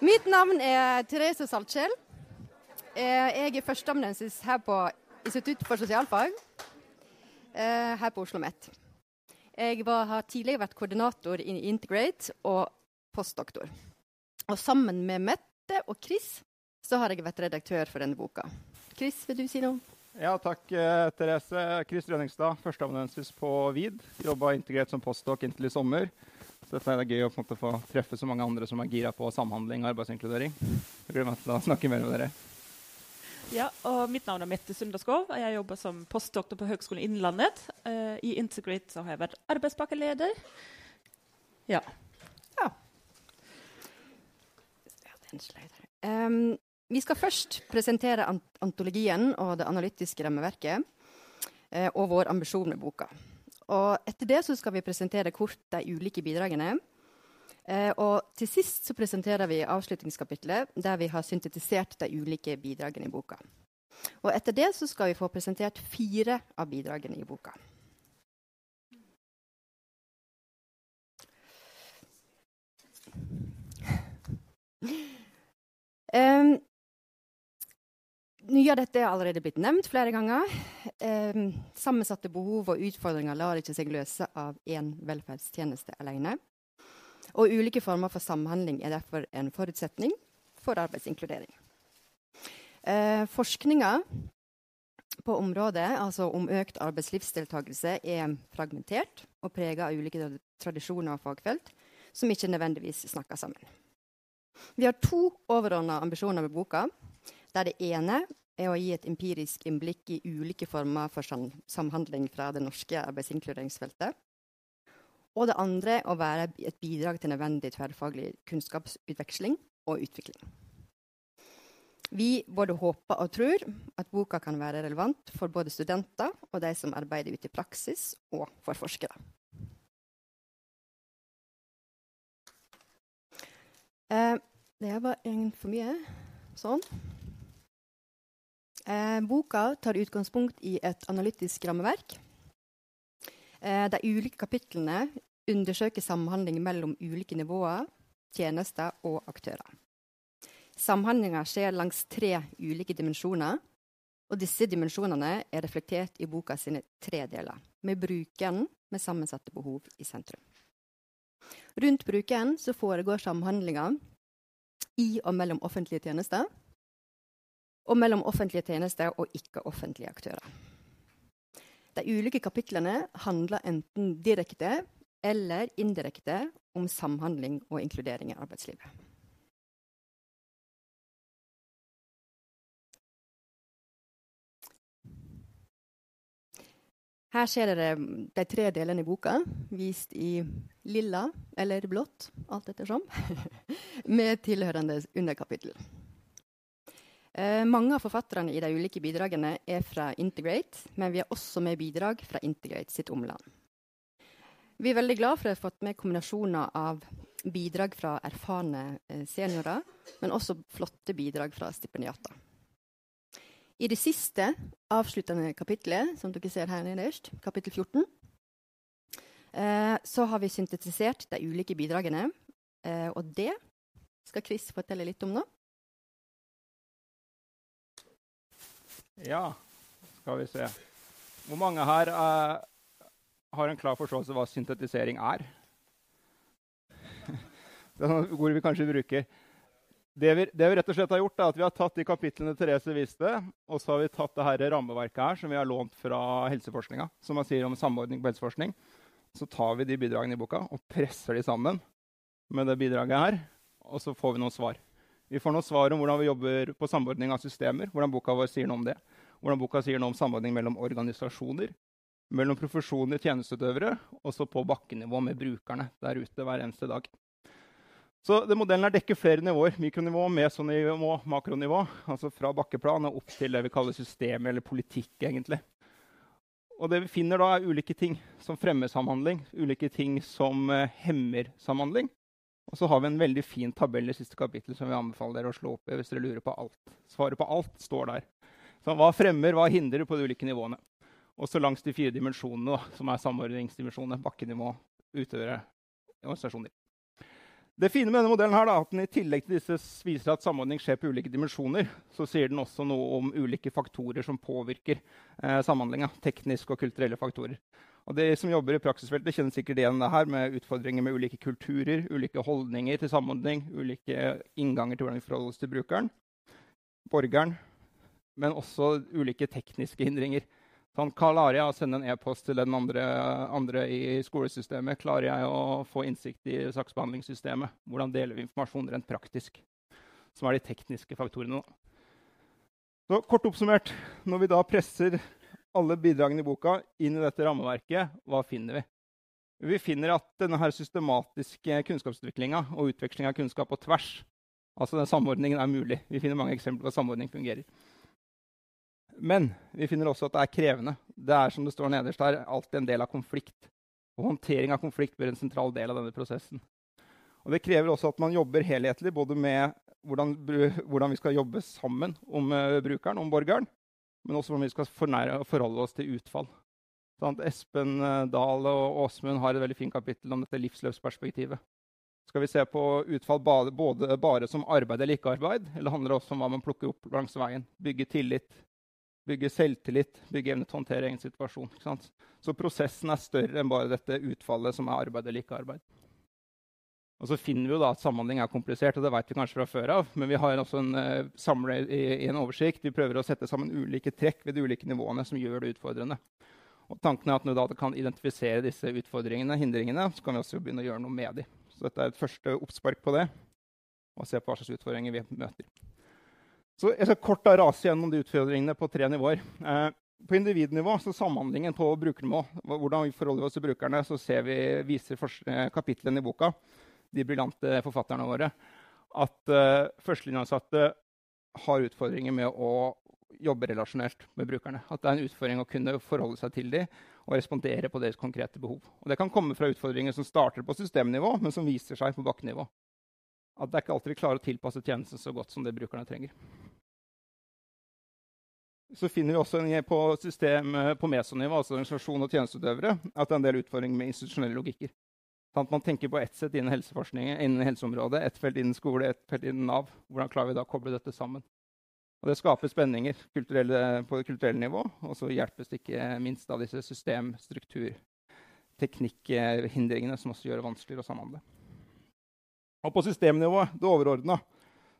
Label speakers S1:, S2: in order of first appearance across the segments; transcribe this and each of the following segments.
S1: Mitt navn er Therese Saltskjell. Eh, jeg er førsteamanuensis her på Institutt for sosialfag eh, her på Oslo OsloMet. Jeg var, har tidligere vært koordinator i Integrate og postdoktor. Og sammen med Mette og Chris så har jeg vært redaktør for denne boka. Chris, vil du si noe?
S2: Ja, takk, eh, Therese. Chris Rønningstad, førsteamanuensis på VID. Jobba integrert som postdok inntil i sommer. Så dette er gøy å på en måte få treffe så mange andre som er gira på samhandling og arbeidsinkludering. Jeg gleder meg til å snakke mer med dere.
S3: Ja, og Mitt navn er Mette Sunderskov. og Jeg jobber som postdoktor på Høgskolen Innlandet. Uh, I Integrate så har jeg vært arbeidspakkeleder. Ja. ja.
S1: Um, vi skal først presentere antologien og det analytiske rammeverket uh, og vår ambisjon med boka. Og etter det så skal vi presentere kort de ulike bidragene. Eh, og til sist så presenterer vi avslutningskapitlet, der vi har syntetisert de ulike bidragene i boka. Og etter det så skal vi få presentert fire av bidragene i boka. Um, mye av dette er allerede blitt nevnt flere ganger. Eh, sammensatte behov og utfordringer lar ikke seg løse av én velferdstjeneste alene. Og ulike former for samhandling er derfor en forutsetning for arbeidsinkludering. Eh, Forskninga på området, altså om økt arbeidslivsdeltakelse, er fragmentert og prega av ulike tradisjoner og fagfelt som ikke nødvendigvis snakker sammen. Vi har to overordna ambisjoner med boka. Der det ene er å gi et empirisk innblikk i ulike former for samhandling fra det norske arbeidsinkluderingsfeltet. Og det andre å være et bidrag til nødvendig tverrfaglig kunnskapsutveksling og utvikling. Vi både håper og tror at boka kan være relevant for både studenter og de som arbeider ute i praksis, og for forskere. Eh, det var egentlig for mye. Sånn. Eh, boka tar utgangspunkt i et analytisk rammeverk. Eh, de ulike kapitlene undersøker samhandling mellom ulike nivåer, tjenester og aktører. Samhandlinga skjer langs tre ulike dimensjoner. Og disse dimensjonene er reflektert i boka sine tre deler, med brukeren med sammensatte behov i sentrum. Rundt brukeren foregår samhandlinga i og mellom offentlige tjenester og mellom offentlige tjenester og ikke-offentlige aktører. De ulike kapitlene handler enten direkte eller indirekte om samhandling og inkludering i arbeidslivet. Her ser dere de tre delene i boka, vist i lilla eller blått, alt ettersom, med tilhørende underkapittel. Eh, mange av forfatterne i de ulike bidragene er fra Integrate, men vi har også med bidrag fra Integrate sitt omland. Vi er veldig glad for å ha fått med kombinasjoner av bidrag fra erfarne eh, seniorer, men også flotte bidrag fra stipendiater. I det siste avsluttende kapitlet, som dere ser her nederst, kapittel 14, eh, så har vi syntetisert de ulike bidragene. Eh, og det skal Chris fortelle litt om nå.
S2: Ja, skal vi se. Hvor mange her uh, har en klar forståelse av hva syntetisering er? det er noen ord vi kanskje bruker. Det vi, det vi, rett og slett har gjort, er at vi har tatt de kapitlene Therese viste, og så har vi tatt det her rammeverket her, som vi har lånt fra helseforskninga, som man sier om samordning på helseforskning. Så tar vi de bidragene i boka og presser de sammen med det bidraget her, og så får vi noen svar. Vi får noen svar om hvordan vi jobber på samordning av systemer. hvordan boka vår sier noe om det. Hvordan boka sier noe om samordning mellom organisasjoner, mellom profesjoner, tjenesteutøvere, og så på bakkenivå med brukerne der ute hver eneste dag. Så Modellen her dekker flere nivåer. Mikronivå, mesonivå, makronivå. Altså fra bakkeplan og opp til det vi kaller system eller politikk. egentlig. Og det vi finner da, er ulike ting som fremmer samhandling, ulike ting som uh, hemmer samhandling, og så har vi en veldig fin tabell i siste kapittel som vi anbefaler dere å slå opp i hvis dere lurer på alt. Svaret på alt står der. Så hva fremmer, hva hindrer på de ulike nivåene? Og så langs de fire dimensjonene, som er samordningsdimensjonene, bakkenivå, utøvere, organisasjoner. Det fine med denne modellen da, at den i tillegg til disse viser at samordning skjer på ulike dimensjoner, så sier den også noe om ulike faktorer som påvirker eh, samhandlinga. Tekniske og kulturelle faktorer. Og De som jobber i praksisfeltet, kjenner sikkert igjen det her med utfordringer med ulike kulturer, ulike holdninger til samordning, ulike innganger til hvordan vi forholder oss til brukeren, borgeren, men også ulike tekniske hindringer. Sånn, klarer jeg å sende en e-post til den andre, andre, i skolesystemet? Klarer jeg å få innsikt i saksbehandlingssystemet? Hvordan deler vi informasjon rent praktisk? Som er de tekniske faktorene. Så kort oppsummert, når vi da presser alle bidragene i boka inn i dette rammeverket, hva finner vi? Vi finner at denne her systematiske kunnskapsutviklinga og utveksling av kunnskap på tvers, altså den samordningen, er mulig. Vi finner mange eksempler på at samordning fungerer. Men vi finner også at det er krevende. Det er som det står nederst her, alltid en del av konflikt. Og håndtering av konflikt blir en sentral del av denne prosessen. Og Det krever også at man jobber helhetlig både med hvordan, hvordan vi skal jobbe sammen om uh, brukeren, om borgeren, men også hvordan vi skal fornære, forholde oss til utfall. Sånn Espen uh, Dahl og Åsmund har et veldig fint kapittel om dette livsløpsperspektivet. Skal vi se på utfall både, både bare som arbeid eller ikke-arbeid, eller handler det også om hva man plukker opp langs veien? Bygge tillit, bygge selvtillit, bygge evne til å håndtere egen situasjon. Så prosessen er større enn bare dette utfallet som er arbeid eller ikke arbeid. Og så finner vi jo da at Samhandling er komplisert, og det vet vi kanskje fra før av. Men vi har også en uh, i, i, en oversikt. Vi prøver å sette sammen ulike trekk ved de ulike nivåene som gjør det utfordrende. Og tanken er at Når vi kan identifisere disse utfordringene, hindringene, så kan vi også begynne å gjøre noe med dem. Så dette er et første oppspark på det, og se på hva slags utfordringer vi møter. Så jeg skal kort da rase gjennom de utfordringene på tre nivåer. Eh, på individnivå, så samhandlingen på brukernivå, hvordan vi forholder oss til brukerne, så vi, viser eh, kapitlene i boka, de briljante forfatterne våre, at uh, førstelinjeansatte har utfordringer med å jobbe relasjonelt med brukerne. At det er en utfordring å kunne forholde seg til dem og respondere på deres konkrete behov. Og Det kan komme fra utfordringer som starter på systemnivå, men som viser seg på bakkenivå. At det er ikke alltid vi klarer å tilpasse tjenesten så godt som det brukerne trenger så finner vi også på system på mesonivå, altså organisasjon og tjenesteutøvere, at det er en del utfordringer med institusjonelle logikker. Sånn man tenker på ett sett innen helseforskning, innen helseområdet, ett felt innen skole, ett felt innen Nav. Hvordan klarer vi da å koble dette sammen? Og Det skaper spenninger på det kulturelle nivå, og så hjelpes det ikke minst av disse system-, struktur-, teknikkhindringene som også gjør det vanskeligere å samhandle. Og på systemnivå, det overordna,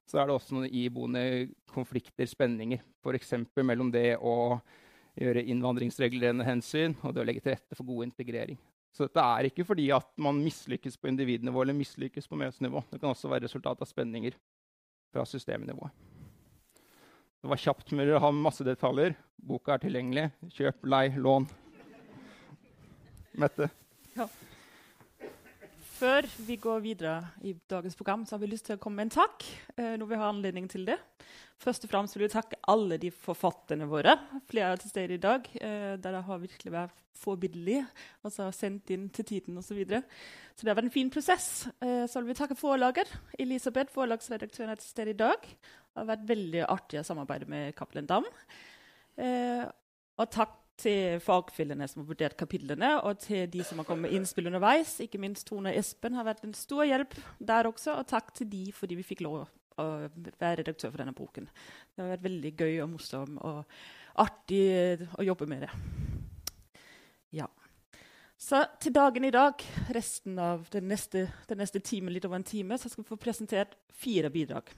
S2: så er det også noen iboende konflikter, spenninger. F.eks. mellom det å gjøre innvandringsregulerende hensyn og det å legge til rette for god integrering. Så dette er ikke fordi at man mislykkes på individnivå eller mislykkes på møtesnivå. Det kan også være resultat av spenninger fra systemnivået. Det var kjapt med å ha masse detaljer. Boka er tilgjengelig. Kjøp, lei, lån. Mette? Ja.
S3: Før vi går videre i dagens program, så har vi lyst til å komme med en takk. Eh, når vi har anledning til det. Først og fremst vil vi takke alle de forfatterne våre. Flere er til stede i dag. Eh, dere har virkelig vært forbilledlige. Altså sendt inn til tiden osv. Så, videre. så det har vært en fin prosess. Eh, så vil vi takke forlager. Elisabeth, forlagsredaktøren, er til stede i dag. Det har vært veldig artig å samarbeide med Cappelen Dam. Eh, og takk til fagfellene som har vurdert kapitlene, og til de som har kommet med innspill underveis. Ikke minst Tone og Espen har vært en stor hjelp der også. Og takk til de fordi vi fikk lov å være redaktør for denne boken. Det har vært veldig gøy og morsomt og artig å jobbe med det. Ja. Så til dagen i dag, resten av den neste, den neste timen, litt over en time, så skal vi få presentert fire bidrag.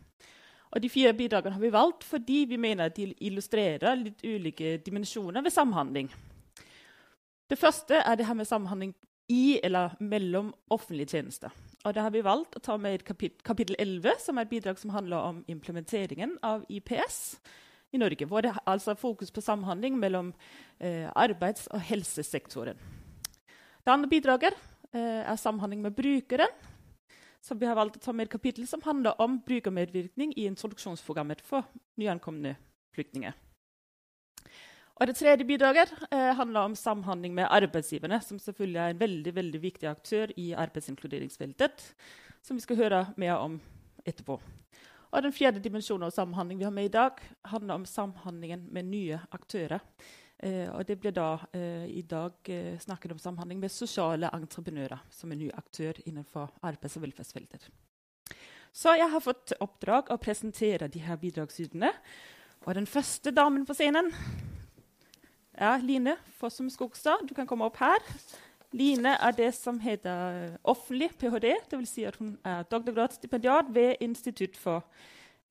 S3: Og De fire bidragene har vi valgt fordi vi mener de illustrerer litt ulike dimensjoner ved samhandling. Det første er det her med samhandling i eller mellom offentlige tjenester. Og det har vi valgt å ta med kapit kapittel 11, som er et bidrag som handler om implementeringen av IPS i Norge. Hvor det er altså fokus på samhandling mellom eh, arbeids- og helsesektoren. Det andre bidraget eh, er samhandling med brukeren så vi har valgt å ta med et kapittel som handler om brukermedvirkning i introduksjonsprogrammet for nyankomne flyktninger. Og Det tredje bidraget eh, handler om samhandling med arbeidsgiverne, som selvfølgelig er en veldig, veldig viktig aktør i arbeidsinkluderingsfeltet, som vi skal høre mer om etterpå. Og Den fjerde dimensjonen av samhandling vi har med i dag, handler om samhandlingen med nye aktører. Eh, og det blir da eh, i dag eh, snakket om samhandling med sosiale entreprenører som er ny aktør innenfor arbeids- og velferdsfeltet. Så jeg har fått oppdrag å presentere de her bidragsyterne. Og den første damen på scenen er Line Fossum Skogstad. Du kan komme opp her. Line er det som heter offentlig ph.d. Dvs. Si at hun er doktorgradsstipendiat ved Institutt for,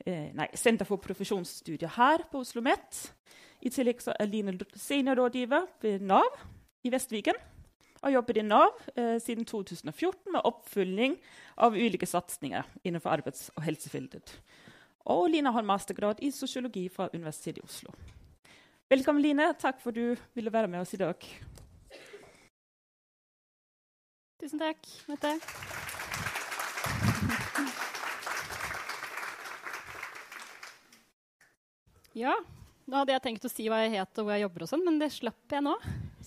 S3: eh, nei, Senter for profesjonsstudier her på Oslo OsloMet. I tillegg er Line seniorrådgiver ved Nav i Vestviken. Og jobbet i Nav eh, siden 2014 med oppfølging av ulike satsinger innenfor arbeids- og helsefeltet. Og Line har mastergrad i sosiologi fra Universitetet i Oslo. Velkommen, Line. Takk for at du ville være med oss i dag.
S4: Tusen takk, Mette. Ja, nå hadde jeg tenkt å si hva jeg het og hvor jeg jobber, og sånn, men det slapp jeg nå.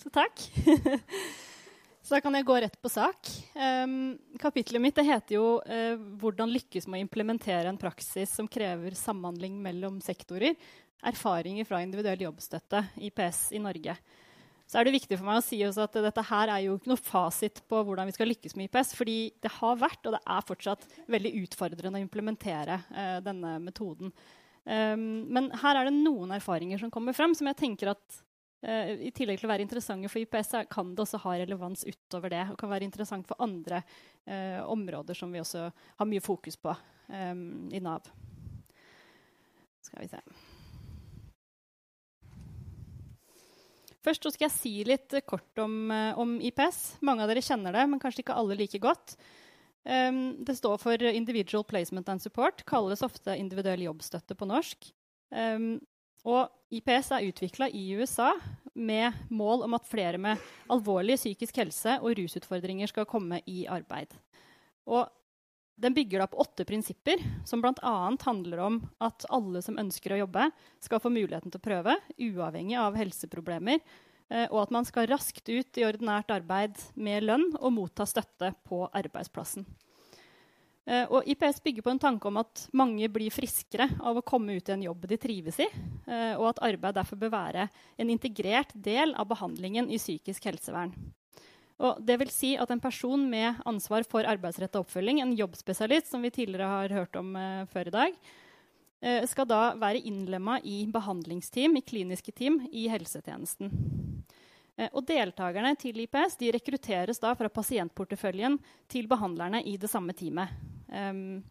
S4: Så takk. Så da kan jeg gå rett på sak. Um, kapitlet mitt heter jo uh, 'Hvordan lykkes med å implementere en praksis som krever samhandling mellom sektorer'. Erfaringer fra individuell jobbstøtte, IPS, i Norge så er det viktig for meg å si at dette her er jo ikke noe fasit på hvordan vi skal lykkes med IPS. fordi det har vært og det er fortsatt veldig utfordrende å implementere uh, denne metoden. Um, men her er det noen erfaringer som kommer frem, som jeg tenker at uh, i tillegg til å være interessante for IPS, kan det også ha relevans utover det. Og kan være interessant for andre uh, områder som vi også har mye fokus på um, i Nav. Skal vi se. Først skal jeg si litt kort om, eh, om, IPS. Mange av dere kjenner det, men kanskje ikke alle like godt. Um, det står for Individual Placement and Support, kalles ofte individuell jobbstøtte på norsk. Um, og IPS er utvikla i USA med mål om at flere med alvorlig psykisk helse og rusutfordringer skal komme i arbeid. Og den bygger da på åtte prinsipper, som bl.a. handler om at alle som ønsker å jobbe, skal få muligheten til å prøve, uavhengig av helseproblemer, og at man skal raskt ut i ordinært arbeid med lønn og motta støtte på arbeidsplassen. Eh, og IPS bygger på en tanke om at mange blir friskere av å komme ut i en jobb de trives i, eh, og at arbeid derfor bør være en integrert del av behandlingen i psykisk helsevern. Og det vil si at en person med ansvar for arbeidsretta oppfølging, en jobbspesialist, som vi tidligere har hørt om eh, før i dag, eh, skal da være innlemma i behandlingsteam, i kliniske team, i helsetjenesten. Uh, og deltakerne til IPS de rekrutteres da fra pasientporteføljen til behandlerne i det samme teamet. Um,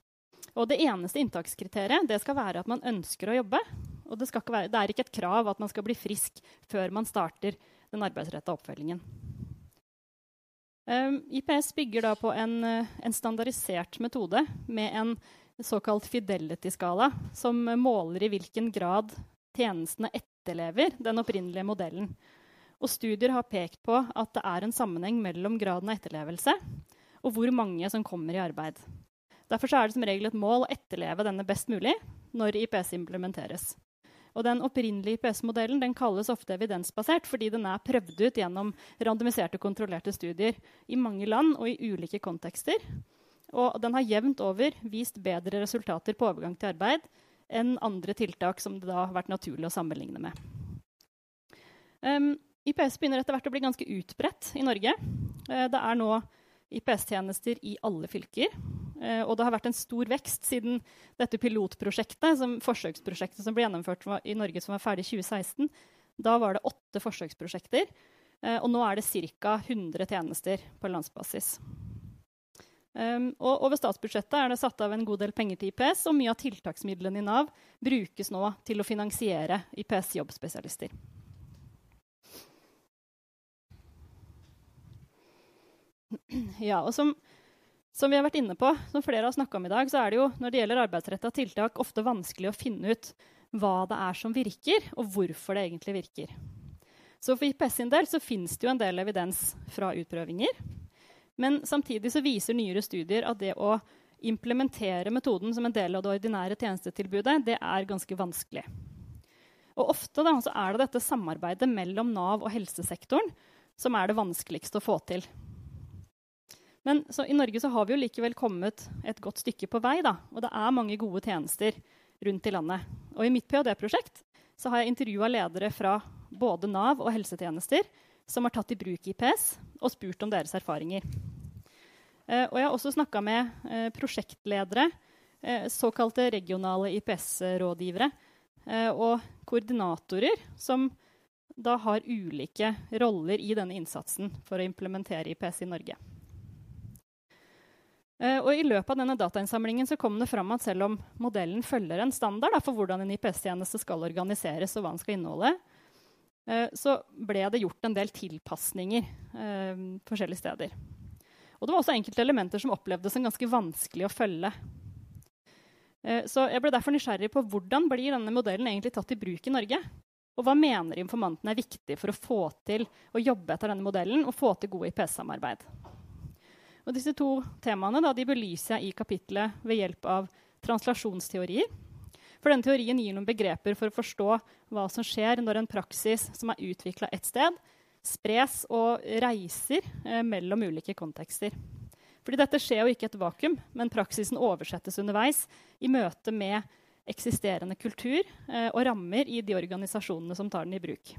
S4: og det eneste inntakskriteriet det skal være at man ønsker å jobbe. Og det, være, det er ikke et krav at man skal bli frisk før man starter den arbeidsretta oppfølgingen. Um, ehm, IPS bygger da på en, eh, en, standardisert metode med en såkalt fidelity-skala, som måler i hvilken grad tjenestene etterlever den opprinnelige modellen. Og studier har pekt på at det er en sammenheng mellom graden av etterlevelse og hvor mange som kommer i arbeid. Derfor er det som regel et mål å etterleve denne best mulig når IPS implementeres. Og den opprinnelige IPS-modellen kalles ofte evidensbasert fordi den er prøvd ut gjennom randomiserte, kontrollerte studier i mange land og i ulike kontekster. Og den har jevnt over vist bedre resultater på overgang til arbeid enn andre tiltak som det da har vært naturlig å sammenligne med. Um, IPS begynner etter hvert å bli ganske utbredt i Norge. Uh, det er nå IPS-tjenester i alle fylker. Eh, og det har vært en stor vekst siden dette pilotprosjektet, som, forsøksprosjektet som ble gjennomført i Norge, som var ferdig i 2016. Da var det åtte forsøksprosjekter. Eh, og nå er det ca. 100 tjenester på landsbasis. Um, og over statsbudsjettet er det satt av en god del penger til IPS, og mye av tiltaksmidlene i Nav brukes nå til å finansiere IPS-jobbspesialister. Ja, og som som vi har vært inne på, som flere har snakka om i dag, så er det jo når det gjelder arbeidsretta tiltak, ofte vanskelig å finne ut hva det er som virker, og hvorfor det egentlig virker. Så for IPS sin del så fins det jo en del evidens fra utprøvinger. Men samtidig så viser nyere studier at det å implementere metoden som en del av det ordinære tjenestetilbudet, det er ganske vanskelig. Og ofte da, er det dette samarbeidet mellom Nav og helsesektoren som er det vanskeligste å få til. Men i Norge så har vi jo likevel kommet et godt stykke på vei. Da, og det er mange gode tjenester rundt i landet. Og i mitt ph.d.-prosjekt så har jeg intervjua ledere fra både Nav og helsetjenester som har tatt i bruk IPS, og spurt om deres erfaringer. Eh, og jeg har også snakka med eh, prosjektledere eh, såkalte regionale IPS-rådgivere eh, og koordinatorer som da har ulike roller i denne innsatsen for å implementere IPS i Norge. Eh, og I løpet av denne datainnsamlingen så kom det fram at selv om modellen følger en standard da, for hvordan en IPS-tjeneste skal organiseres, og hva den skal inneholde, eh, så ble det gjort en del tilpasninger eh, forskjellige steder. Og det var også enkelte elementer som opplevdes som ganske vanskelig å følge. Så jeg ble derfor nysgjerrig på hvordan blir denne modellen egentlig tatt i bruk i Norge? Og hva mener informanten er viktig for å få til å jobbe etter denne modellen og få til gode IPS-samarbeid? Og disse to temaene da, belyser jeg i kapitlet ved hjelp av translasjonsteorier. For denne teorien gir noen begreper for å forstå hva som skjer når en praksis som er utvikla ett sted, spres og reiser eh, mellom ulike kontekster. Fordi dette skjer jo ikke i et vakuum, men praksisen oversettes underveis i møte med eksisterende kultur eh, og rammer i de organisasjonene som tar den i bruk.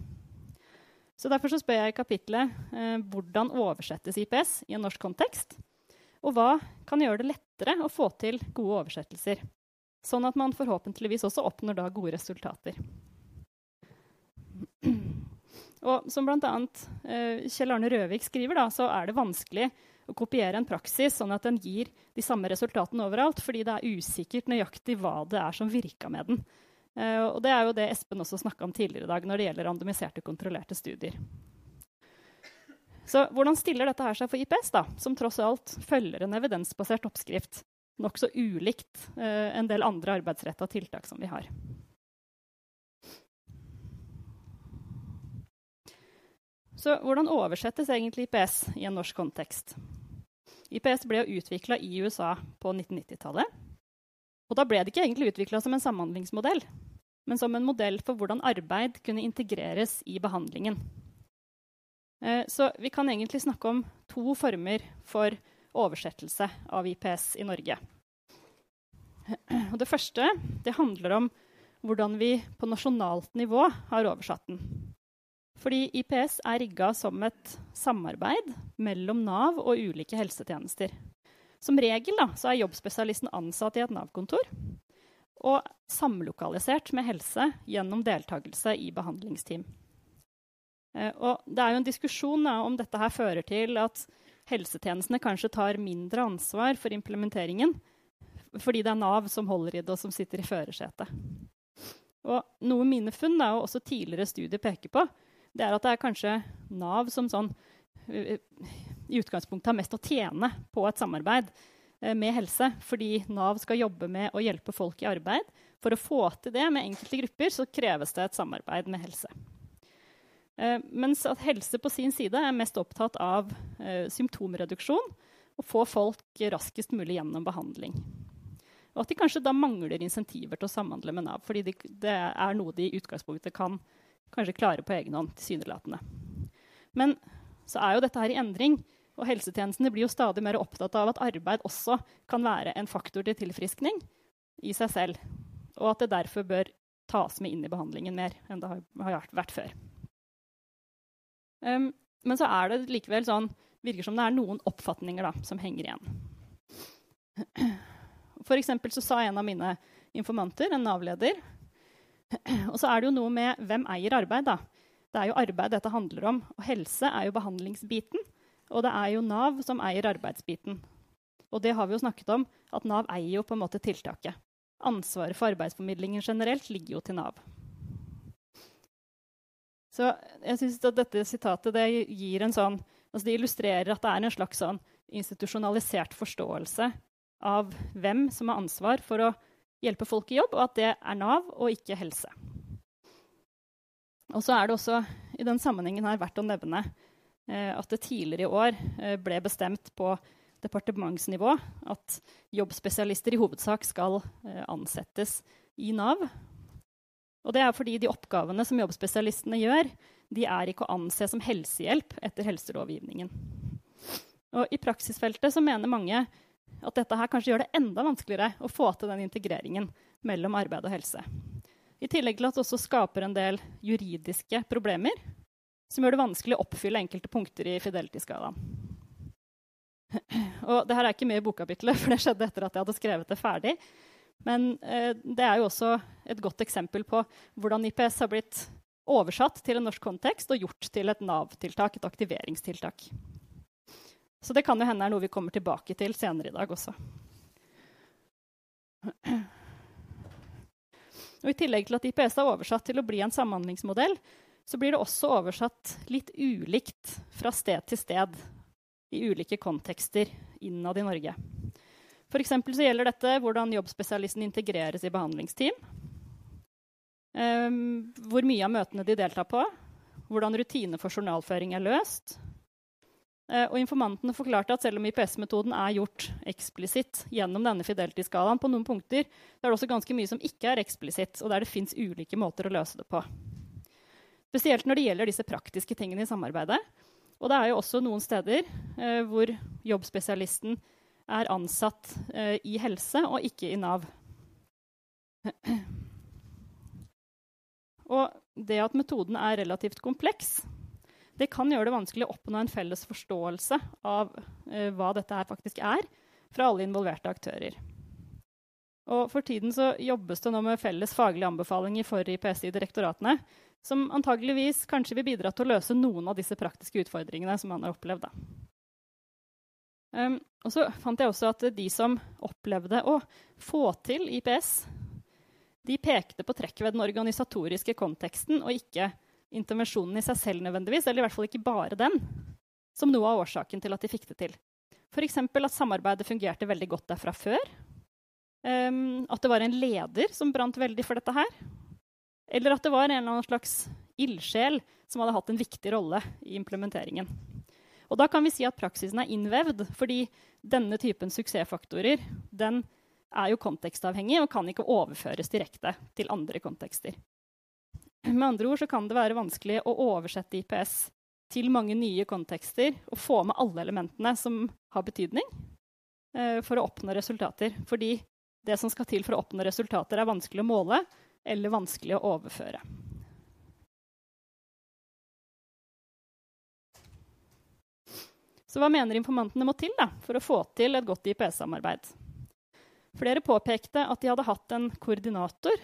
S4: Så Derfor så spør jeg i kapitlet eh, hvordan oversettes IPS i en norsk kontekst? Og hva kan gjøre det lettere å få til gode oversettelser? Sånn at man forhåpentligvis også oppnår da gode resultater. Og som bl.a. Eh, Kjell Arne Røvik skriver, da, så er det vanskelig å kopiere en praksis sånn at den gir de samme resultatene overalt, fordi det er usikkert nøyaktig hva det er som virka med den. Uh, og det er jo det Espen også snakka om tidligere i dag når det gjelder randomiserte, kontrollerte studier. Så hvordan stiller dette her seg for IPS, da, som tross alt følger en evidensbasert oppskrift? Nokså ulikt eh, en del andre arbeidsretta tiltak som vi har. Så hvordan oversettes egentlig IPS i en norsk kontekst? IPS ble utvikla i USA på 1990-tallet. Og da ble det ikke egentlig utvikla som en samhandlingsmodell, men som en modell for hvordan arbeid kunne integreres i behandlingen. Eh, så vi kan egentlig snakke om to former for oversettelse av IPS i Norge. Og det første det handler om hvordan vi på nasjonalt nivå har oversatt den. Fordi IPS er rigga som et samarbeid mellom Nav og ulike helsetjenester. Som regel da, er jobbspesialisten ansatt i et Nav-kontor og samlokalisert med helse gjennom deltakelse i behandlingsteam. Eh, og det er jo en diskusjon da, om dette her fører til at helsetjenestene kanskje tar mindre ansvar for implementeringen fordi det er Nav som holder i det, og som sitter i førersetet. Og noe mine funn da, og også tidligere studier peker på, det er at det er kanskje Nav som sånn eh, i utgangspunktet har mest å tjene på et samarbeid eh, med helse, fordi Nav skal jobbe med å hjelpe folk i arbeid. For å få til det med enkelte grupper så kreves det et samarbeid med helse. Eh, mens at helse på sin side er mest opptatt av eh, symptomreduksjon og få folk raskest mulig gjennom behandling. Og at de kanskje da mangler insentiver til å samhandle med Nav, fordi de, det er noe de i utgangspunktet kan kanskje klare på egen hånd, tilsynelatende. Men så er jo dette her i endring. Og helsetjenestene blir jo stadig mer opptatt av at arbeid også kan være en faktor til tilfriskning i seg selv. Og at det derfor bør tas med inn i behandlingen mer enn det har vært før. Um, men så er det likevel sånn virker som det er noen oppfatninger da, som henger igjen. For eksempel så sa en av mine informanter, en Nav-leder Og så er det jo noe med hvem eier arbeid, da. Det er jo arbeid dette handler om. Og helse er jo behandlingsbiten. Og det er jo Nav som eier arbeidsbiten. Og det har vi jo snakket om, at Nav eier jo på en måte tiltaket. Ansvaret for arbeidsformidlingen generelt ligger jo til Nav. Så jeg synes at dette sitatet det gir en sånn, altså det illustrerer at det er en slags sånn institusjonalisert forståelse av hvem som har ansvar for å hjelpe folk i jobb, og at det er Nav og ikke helse. Og så er det også i den sammenhengen her verdt å nevne at det tidligere i år eh, ble bestemt på departementsnivå at jobbspesialister i hovedsak skal eh, ansettes i Nav. Og det er fordi de oppgavene som jobbspesialistene gjør, de er ikke å anse som helsehjelp etter helselovgivningen. Og I praksisfeltet så mener mange at dette her kanskje gjør det enda vanskeligere å få til den integreringen mellom arbeid og helse. I tillegg til at det også skaper en del juridiske problemer som gjør det vanskelig å oppfylle enkelte punkter i Fidelity-skalaen. Og det her er ikke med i bokkapitlet, for det skjedde etter at jeg hadde skrevet det ferdig. Men eh, det er jo også et godt eksempel på hvordan IPS har blitt oversatt til en norsk kontekst og gjort til et Nav-tiltak, et aktiveringstiltak. Så det kan jo hende er noe vi kommer tilbake til senere i dag også. Og I tillegg til at IPS er oversatt til å bli en samhandlingsmodell, så blir det også oversatt litt ulikt fra sted til sted i ulike kontekster innad i Norge. For så gjelder dette hvordan jobbspesialisten integreres i behandlingsteam. Um, hvor mye av møtene de deltar på. Hvordan rutiner for journalføring er løst. Uh, og informantene forklarte at selv om IPS-metoden er gjort eksplisitt gjennom denne Fidelity-skalaen, på noen punkter, det er det også ganske mye som ikke er eksplisitt, og der det fins ulike måter å løse det på. Spesielt når det gjelder disse praktiske tingene i samarbeidet. Og det er jo også noen steder eh, hvor jobbspesialisten er ansatt eh, i helse og ikke i Nav. Og det at metoden er relativt kompleks, det kan gjøre det vanskelig å oppnå en felles forståelse av eh, hva dette her faktisk er, fra alle involverte aktører. Og for tiden så jobbes det nå med felles faglige anbefalinger for IPS i direktoratene, som antageligvis kanskje vil bidra til å løse noen av disse praktiske utfordringene som han har opplevd. Um, og så fant jeg også at de som opplevde å få til IPS, de pekte på trekk ved den organisatoriske konteksten og ikke intervensjonen i seg selv nødvendigvis, eller i hvert fall ikke bare den, som noe av årsaken til at de fikk det til. F.eks. at samarbeidet fungerte veldig godt der fra før. Um, at det var en leder som brant veldig for dette her. Eller at det var en eller annen slags ildsjel som hadde hatt en viktig rolle i implementeringen. Og da kan vi si at praksisen er innvevd, fordi denne typen suksessfaktorer den er jo kontekstavhengig og kan ikke overføres direkte til andre kontekster. Med andre ord så kan det være vanskelig å oversette IPS til mange nye kontekster og få med alle elementene som har betydning eh, for å oppnå resultater. Fordi det som skal til for å oppnå resultater, er vanskelig å måle eller vanskelig å overføre. Så hva mener informantene må til da, for å få til et godt IPS-samarbeid? Flere påpekte at de hadde hatt en koordinator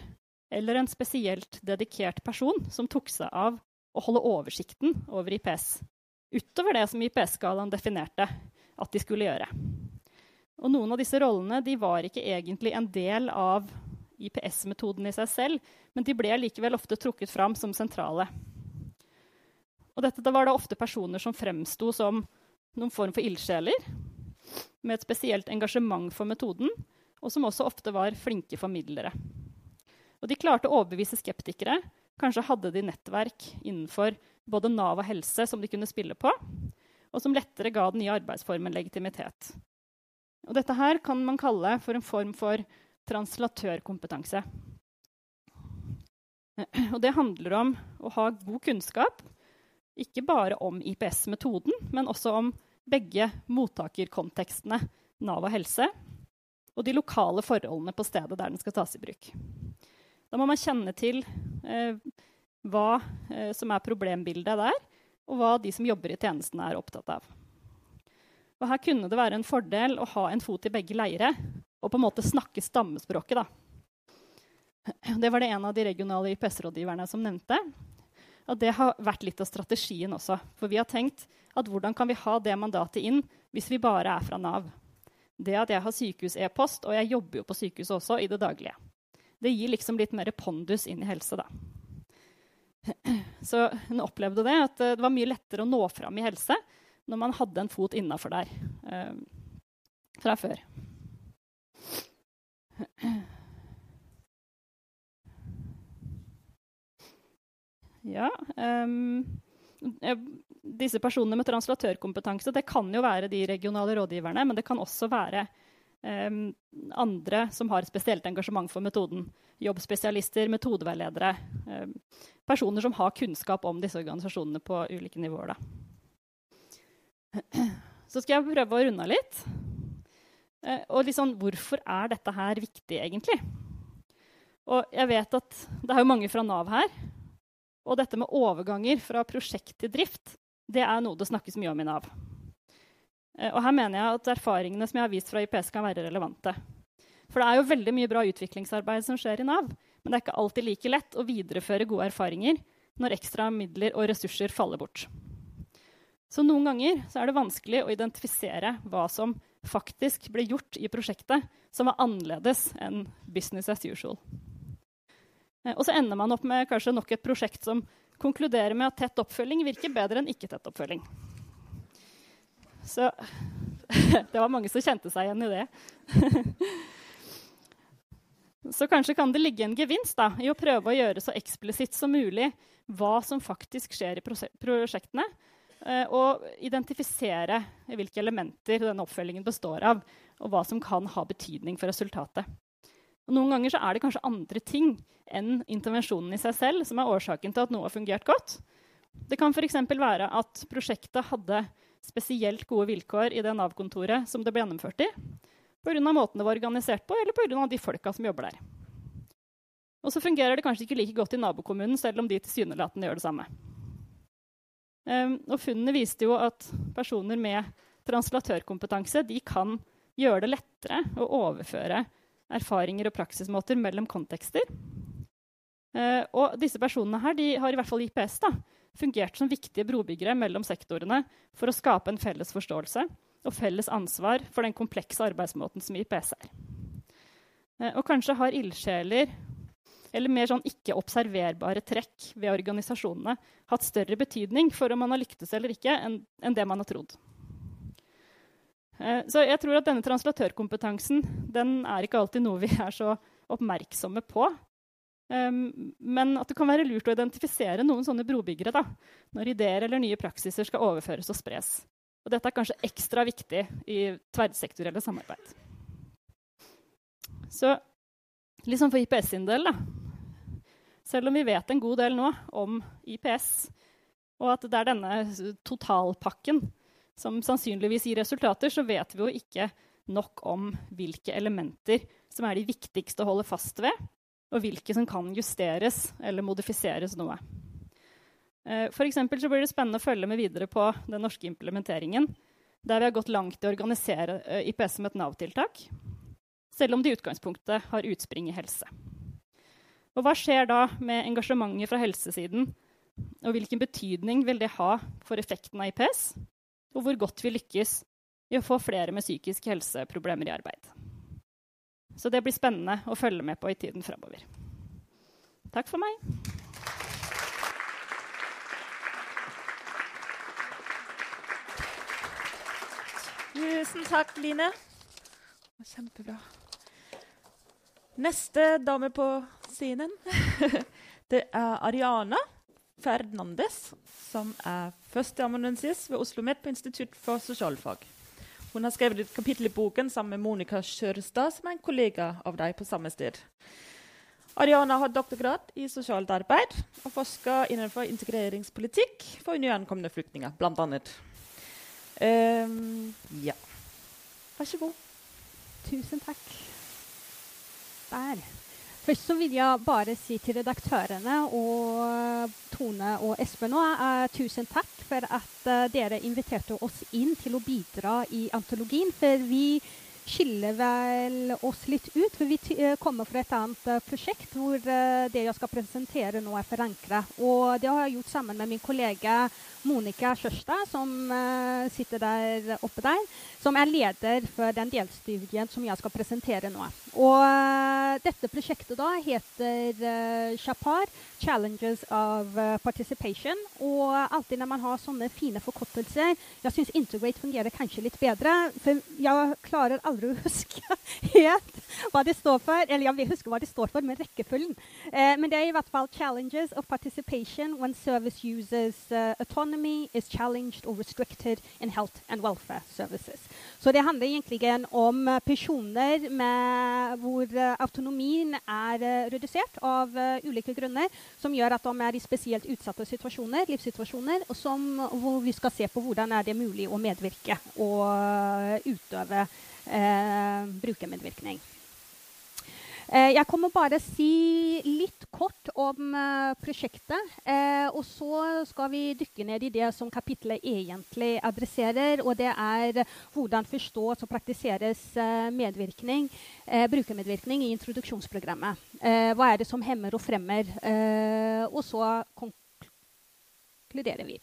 S4: eller en spesielt dedikert person som tok seg av å holde oversikten over IPS, utover det som IPS-skalaen definerte at de skulle gjøre. Og noen av disse rollene var ikke egentlig en del av IPS-metoden i seg selv, men de ble likevel ofte trukket fram som sentrale. Og dette da var da ofte personer som fremsto som noen form for ildsjeler, med et spesielt engasjement for metoden, og som også ofte var flinke formidlere. Og de klarte å overbevise skeptikere. Kanskje hadde de nettverk innenfor både Nav og helse som de kunne spille på, og som lettere ga den nye arbeidsformen legitimitet. Og dette her kan man kalle for en form for translatørkompetanse. Og det handler om å ha god kunnskap, ikke bare om IPS-metoden, men også om begge mottakerkontekstene, Nav og helse, og de lokale forholdene på stedet der den skal tas i bruk. Da må man kjenne til eh, hva eh, som er problembildet der, og hva de som jobber i tjenesten, er opptatt av. Og her kunne det være en fordel å ha en fot i begge leire og på en måte snakke stammespråket. Da. Det var det en av de regionale IPS-rådgiverne som nevnte. Og det har vært litt av strategien også. For vi har tenkt at hvordan kan vi ha det mandatet inn hvis vi bare er fra Nav? det at jeg har sykehus-e-post, og jeg jobber jo på sykehuset også i det daglige. Det gir liksom litt mer pondus inn i helse, da. Så hun opplevde det, at det var mye lettere å nå fram i helse når man hadde en fot innafor der eh, fra før. Ja um, disse personene med translatørkompetanse det kan jo være de regionale rådgiverne, men det kan også være um, andre som har spesielt engasjement for metoden. Jobbspesialister, metodeveiledere. Um, personer som har kunnskap om disse organisasjonene på ulike nivåer. Da. Så skal jeg prøve å runde av litt. Uh, og liksom, hvorfor er dette her viktig, egentlig? Og jeg vet at det er jo mange fra Nav her. Og dette med overganger fra prosjekt til drift det er noe det snakkes mye om i Nav. Eh, og her mener jeg at erfaringene som jeg har vist fra IPS, kan være relevante. For det er jo veldig mye bra utviklingsarbeid som skjer i Nav. Men det er ikke alltid like lett å videreføre gode erfaringer når ekstra midler og ressurser faller bort. Så noen ganger så er det vanskelig å identifisere hva som faktisk ble gjort i prosjektet som var annerledes enn business as usual. Eh, og så ender man opp med kanskje nok et prosjekt som konkluderer med at tett oppfølging virker bedre enn ikke tett oppfølging. Så det var mange som kjente seg igjen i det. Så kanskje kan det ligge en gevinst da, i å prøve å gjøre så eksplisitt som mulig hva som faktisk skjer i prosjektene, og identifisere hvilke elementer denne oppfølgingen består av, og hva som kan ha betydning for resultatet. Og noen ganger er det kanskje andre ting enn intervensjonen i seg selv som er årsaken til at noe har fungert godt. Det kan f.eks. være at prosjektet hadde spesielt gode vilkår i det Nav-kontoret som det ble gjennomført i, pga. måten det var organisert på, eller pga. de folka som jobber der. Og så fungerer det kanskje ikke like godt i nabokommunen, selv om de tilsynelatende gjør det samme. Um, og Funnene viste jo at personer med translatørkompetanse de kan gjøre det lettere å overføre erfaringer og praksismåter mellom kontekster. Uh, og disse personene her, de har i hvert fall IPS da, fungert som viktige brobyggere mellom sektorene for å skape en felles forståelse og felles ansvar for den komplekse arbeidsmåten som IPS er. Uh, og kanskje har ildsjeler eller mer sånn ikke-observerbare trekk ved organisasjonene hatt større betydning for om man har lyktes eller ikke, enn, det man har trodd. Eh, så jeg tror at denne translatørkompetansen den er ikke alltid noe vi er så oppmerksomme på. Um, men at det kan være lurt å identifisere noen sånne brobyggere da, når ideer eller nye praksiser skal overføres og spres. Og dette er kanskje ekstra viktig i tverrsektorielle samarbeid. Så liksom for IPS sin del, da, selv om vi vet en god del nå om IPS, og at det er denne totalpakken som sannsynligvis gir resultater, så vet vi jo ikke nok om hvilke elementer som er de viktigste å holde fast ved, og hvilke som kan justeres eller modifiseres noe. Eh, for så blir det spennende å følge med videre på den norske implementeringen, der vi har gått langt i å organisere eh, IPS som et Nav-tiltak, selv om det i utgangspunktet har utspring i helse. Og hva skjer da med engasjementet fra helsesiden? Og hvilken betydning vil det ha for effekten av IPS? Og hvor godt vi lykkes i å få flere med psykiske helseproblemer i arbeid? Så det blir spennende å følge med på i tiden framover. Takk for meg.
S3: Tusen takk, Line. Kjempebra. Neste dame på scenen. det er Ariana Ferdinandes, som er førsteamanuensis ved Oslo OsloMet på Institutt for sosialfag. Hun har skrevet et kapittel i boken sammen med Monica Kjørstad, som er en kollega av deg på samme sted. Ariana har doktorgrad i sosialt arbeid og forsker innenfor integreringspolitikk for nyankomne flyktninger, bl.a. Um, ja. Vær så god.
S5: Tusen takk. Der. Først så vil jeg bare si til redaktørene og Tone og Espen nå, uh, tusen takk for at uh, dere inviterte oss inn til å bidra i antologien. For vi skiller vel oss litt ut, for vi uh, kommer fra et annet prosjekt hvor det jeg skal presentere nå, er forankra. Og det har jeg gjort sammen med min kollega Monica Kjørstad, som sitter der oppe der som er leder for den delstudien som jeg skal presentere nå. Og uh, dette prosjektet da heter uh, Chapar, 'Challenges of uh, Participation'. Og alltid når man har sånne fine forkortelser Jeg syns Integrate fungerer kanskje litt bedre, for jeg klarer aldri å huske helt hva det står for. Eller jeg vil huske hva det står for, med rekkefølgen. men det er i hvert fall 'Challenges of Participation when service users autonomy is challenged or restricted in health and welfare services'. Så det handler egentlig om personer med, hvor eh, autonomien er eh, redusert av ulike grunner, som gjør at de er i spesielt utsatte situasjoner, livssituasjoner, som, hvor vi skal se på hvordan er det mulig å medvirke og utøve brukermedvirkning. Jeg kommer bare si litt kort om uh, prosjektet. Uh, og så skal vi dykke ned i det som kapitlet egentlig adresserer. Og det er hvordan forstås og praktiseres medvirkning, brukermedvirkning i introduksjonsprogrammet. hva er det som hemmer og fremmer? og så konkluderer vi.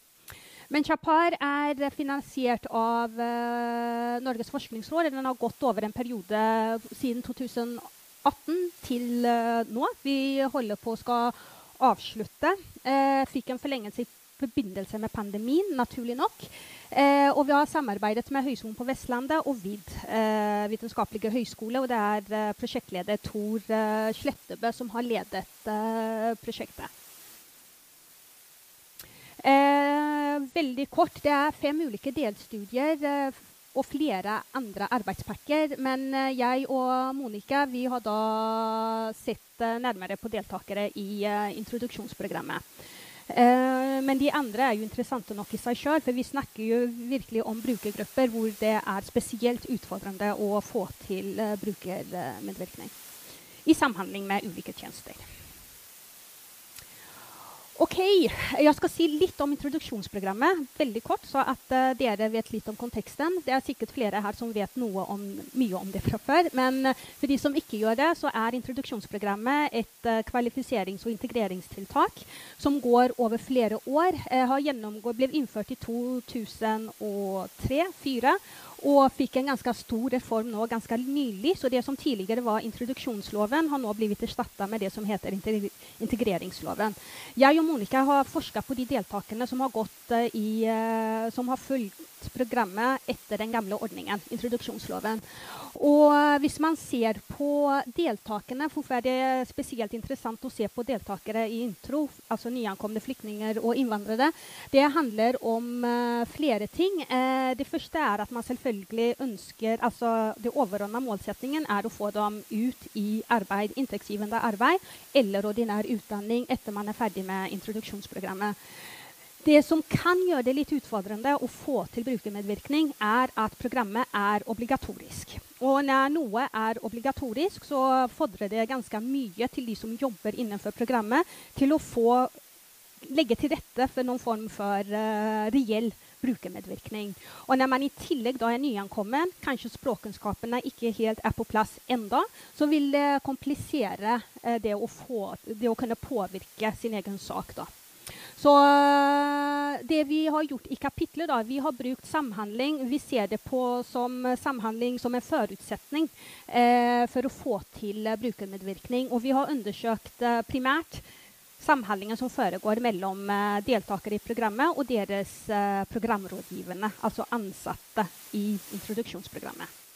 S5: Men Chapar er finansiert av uh, Norges forskningsråd. Den har gått over en periode siden 2018 til uh, nå. Vi holder på å skal avslutte. Uh, fikk en forlengelse i forbindelse med pandemien, naturlig nok. og vi har samarbeidet med Høgskolen på Vestlandet og VID, Vitenskapelige høgskole. Og det er prosjektleder Tor Slettebø som har ledet prosjektet. Eh, veldig kort. Det er fem ulike delstudier eh, og flere andre arbeidspakker. Men eh, jeg og Monica vi har da sett eh, nærmere på deltakere i eh, introduksjonsprogrammet. Men de andre er jo interessante nok i seg sjøl, for vi snakker jo virkelig om brukergrupper hvor det er spesielt utfordrende å få til brukermedvirkning i samhandling med ulike tjenester. Ok, Jeg skal si litt om introduksjonsprogrammet. veldig kort, så at uh, dere vet litt om konteksten. Det er sikkert flere her som vet om, mye om det fra før. Men uh, for de som ikke gjør det, så er introduksjonsprogrammet et uh, kvalifiserings- og integreringstiltak som går over flere år. har ble innført i 2003-2004 og fikk en ganske stor reform nå ganske nylig. Så det som tidligere var introduksjonsloven, har nå blitt erstatta med det som heter integreringsloven. Jeg og Monica har forska på de deltakerne som har, gått, uh, i, uh, som har fulgt programmet etter den gamle ordningen, introduksjonsloven. Og hvis man ser på deltakerne, hvorfor er det spesielt interessant å se på deltakere i intro, altså nyankomne flyktninger og innvandrere, det handler om uh, flere ting. Uh, det første er at man selvfølgelig ønsker altså Det overordna målsettingen er å få dem ut i arbeid, inntektsgivende arbeid eller ordinær utdanning etter man er ferdig med introduksjonsprogrammet. Det som kan gjøre det litt utfordrende å få til brukermedvirkning, er at programmet er obligatorisk. Og når noe er obligatorisk, så fordrer det ganske mye til de som jobber innenfor programmet, til å få legge til rette for noen form for uh, reell brukermedvirkning. Og når man i tillegg da er nyankommen, kanskje språkkunnskapene ikke helt er på plass enda, så vil det komplisere uh, det, å få, det å kunne påvirke sin egen sak. da. Så eh, det vi har gjort i kapitlet, da, vi har brukt samhandling. Vi ser det på som samhandling som en forutsetning eh, for å få til eh, brukermedvirkning. Og vi har undersøkt eh, primært samhandlingen som foregår mellom eh, deltakere i programmet og deres eh, programrådgivende, altså ansatte i introduksjonsprogrammet.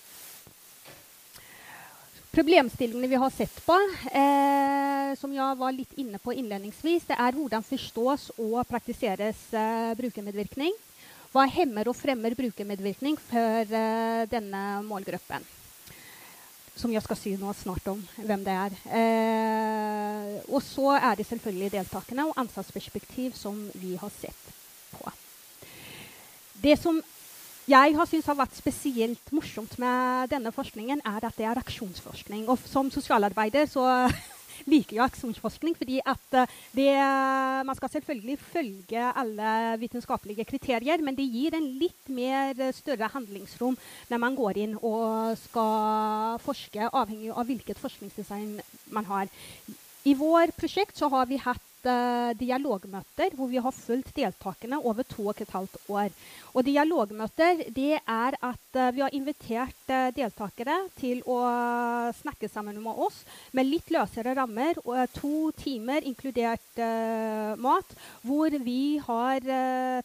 S5: Problemstillingene vi har sett på, eh, som jeg var litt inne på innledningsvis, det er hvordan forstås og praktiseres eh, brukermedvirkning. Hva hemmer og fremmer brukermedvirkning for eh, denne målgruppen? Som jeg skal si noe snart om hvem det er. Eh, og så er det selvfølgelig deltakerne og ansatsperspektiv som vi har sett på. Det som jeg har syntes har vært spesielt morsomt med denne forskningen, er at det er aksjonsforskning. Og som sosialarbeider så liker jeg aksjonsforskning, fordi at eh, det, man skal selvfølgelig følge alle vitenskapelige kriterier, men det gir en litt mer større handlingsrom når man går inn og skal forske, avhengig av hvilket forskningsdesign man har. I vår prosjekt så har vi hatt uh, dialogmøter hvor vi har fulgt deltakerne over to og et halvt år. Og dialogmøter det er at uh, vi har invitert uh, deltakere til å snakke sammen med oss med litt løsere rammer. og To timer inkludert mat, hvor vi har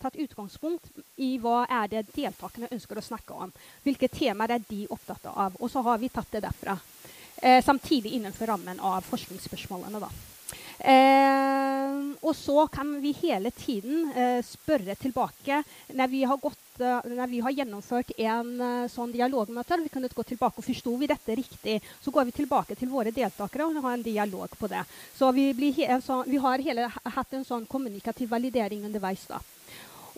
S5: tatt utgangspunkt i hva er det deltakerne ønsker å snakke om. Hvilke temaer er de opptatt av? Og så har vi tatt det derfra. samtidig innenfor rammen av forskningsspørsmålene. da. Eh, og så kan vi hele tiden eh, spørre tilbake når vi har, gått, uh, når vi har gjennomført en sånn dialogmøte. Vi kunne gå tilbake og Forsto vi dette riktig? Så går vi tilbake til våre deltakere og har en dialog på det. Så vi, sånn, vi har hele, hatt en sånn kommunikativ validering underveis. da.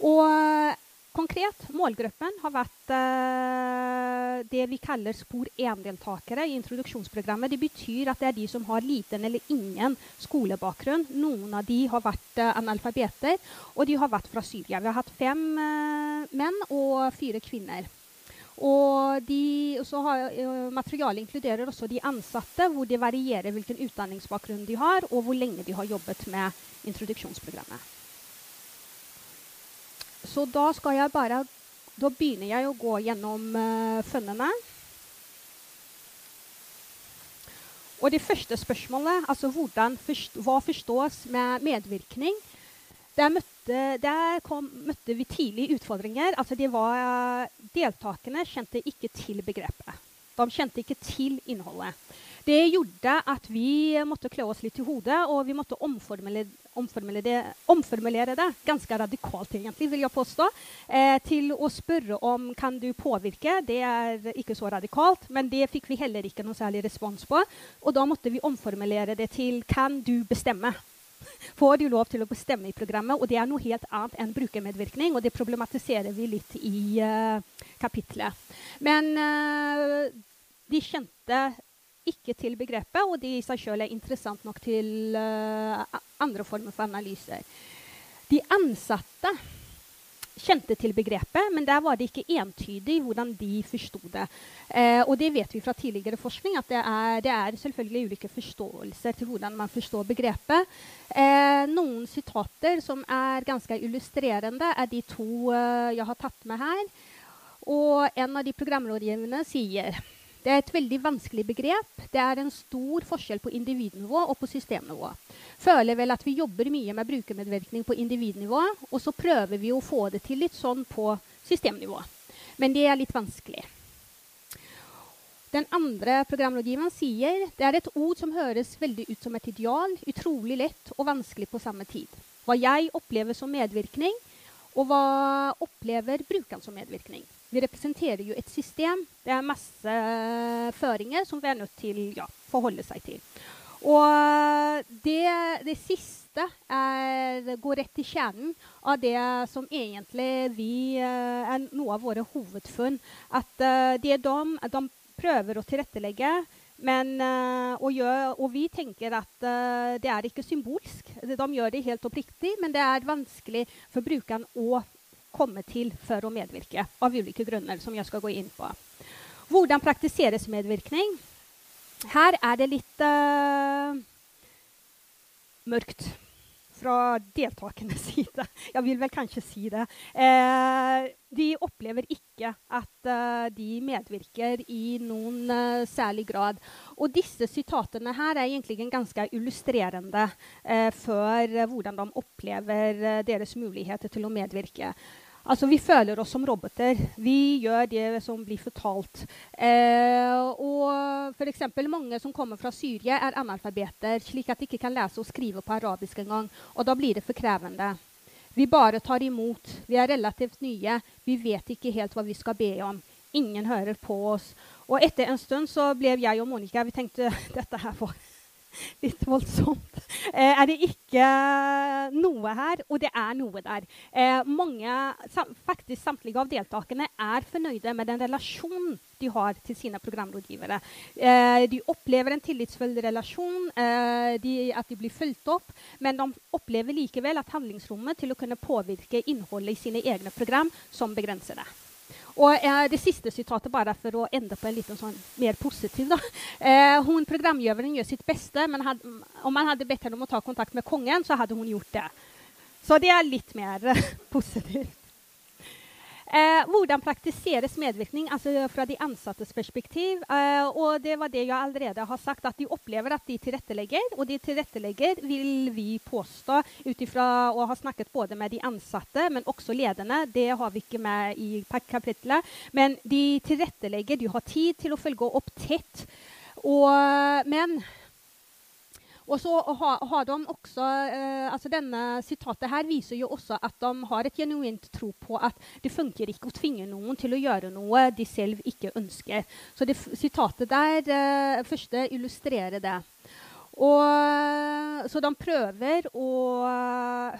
S5: Og konkret, målgruppen har vært eh, det vi kaller spor 1-deltakere i introduksjonsprogrammet. Det betyr at det er de som har liten eller ingen skolebakgrunn. Noen av de har vært eh, analfabeter, og de har vært fra Syria. Vi har hatt fem eh, menn og fire kvinner. Og de, har, uh, Materialet inkluderer også de ansatte, hvor det varierer hvilken utdanningsbakgrunn de har, og hvor lenge de har jobbet med introduksjonsprogrammet. Så da skal jeg bare Da begynner jeg å gå gjennom uh, funnene. Og det første spørsmålet, altså hvordan, hva forstås med medvirkning, der, møtte, der kom, møtte, vi tidlig utfordringer. Altså var, deltakerne kjente ikke til begrepet. De kjente ikke til innholdet. Det gjorde at vi måtte klø oss litt i hodet, og vi måtte omformulere, omformulere, det, omformulere det, ganske radikalt, egentlig, vil jeg påstå, eh, til å spørre om kan du påvirke. Det er ikke så radikalt, men det fikk vi heller ikke noe særlig respons på. Og da måtte vi omformulere det til kan du bestemme får de lov til å bestemme i programmet. Og det er noe helt annet enn brukermedvirkning, og det problematiserer vi litt i uh, kapitlet. Men uh, de kjente ikke til begrepet, og det i seg sjøl er interessant nok til uh, andre former for analyser. De ansatte kjente til begrepet, men der var det ikke entydig hvordan de forsto det. Eh, og det vet vi fra tidligere forskning, at det er, det er, selvfølgelig ulike forståelser til hvordan man forstår begrepet. Eh, noen sitater som er ganske illustrerende, er de to eh, jeg har tatt med her. Og en av de programrådgiverne sier det er et veldig vanskelig begrep. Det er en stor forskjell på individnivå og på systemnivå. Føler vel at vi jobber mye med brukermedvirkning på individnivå, og så prøver vi å få det til litt sånn på systemnivå. Men det er litt vanskelig. Den andre programrådgiveren sier det er et ord som høres veldig ut som et ideal, utrolig lett og vanskelig på samme tid. Hva jeg opplever som medvirkning, og hva opplever brukeren som medvirkning. Vi representerer jo et system. Det er masse føringer som vi er nødt til å ja, forholde seg til. Og det, det siste er, går rett til kjernen av det som egentlig vi, eh, er noe av våre hovedfunn. At det de, de, prøver å tilrettelegge, men, og, gjør, og, vi tenker at uh, det er ikke symbolsk. De gjør det helt oppriktig, men det er vanskelig for brukeren å komme til for å medvirke, av ulike grunner, som jeg skal gå inn på. Hvordan praktiseres medvirkning? Her er det litt uh, mørkt fra deltakernes side. Jeg vil vel kanskje si det. Eh, de opplever ikke at eh, de medvirker i noen eh, særlig grad. Og disse sitatene her er egentlig ganske illustrerende uh, for hvordan de opplever deres muligheter til å medvirke. Altså, Vi føler oss som roboter. Vi gjør det som blir fortalt. Eh, og eksempel, Mange som kommer fra Syria, er analfabeter, slik at de ikke kan lese og skrive på arabisk engang. Og da blir det for krevende. Vi bare tar imot. Vi er relativt nye. Vi vet ikke helt hva vi skal be om. Ingen hører på oss. Og etter en stund så ble jeg og Monica vi tenkte dette her var litt voldsomt. Eh, er det ikke noe her? Og det er noe der. Eh, mange, faktisk Samtlige av deltakerne er fornøyde med den relasjonen de har til sine programrådgivere. Eh, de opplever en tillitsfull relasjon, de, at de blir fulgt opp, men de opplever likevel at handlingsrommet til å kunne påvirke innholdet i sine egne program som begrenser det. Og eh, Det siste sitatet, bare for å ende på en litt sånn mer positiv. da. Eh, hun, Programgjøveren gjør sitt beste, men had, om man hadde bedt henne om å ta kontakt med kongen, så hadde hun gjort det. Så det er litt mer positivt. Eh, hvordan praktiseres medvirkning altså fra de ansattes perspektiv? Eh, og det var det jeg allerede har sagt, at de opplever at de tilrettelegger. Og de tilrettelegger, vil vi påstå, ut ifra å ha snakket både med de ansatte, men også lederne. Det har vi ikke med i kapitlet. Men de tilrettelegger, de har tid til å følge opp tett. Og, men og så har, har de også, eh, altså Denne sitatet her viser jo også at de har et genuint tro på at det funker ikke å tvinge noen til å gjøre noe de selv ikke ønsker. Så det sitatet der eh, første illustrerer det. Og så de prøver å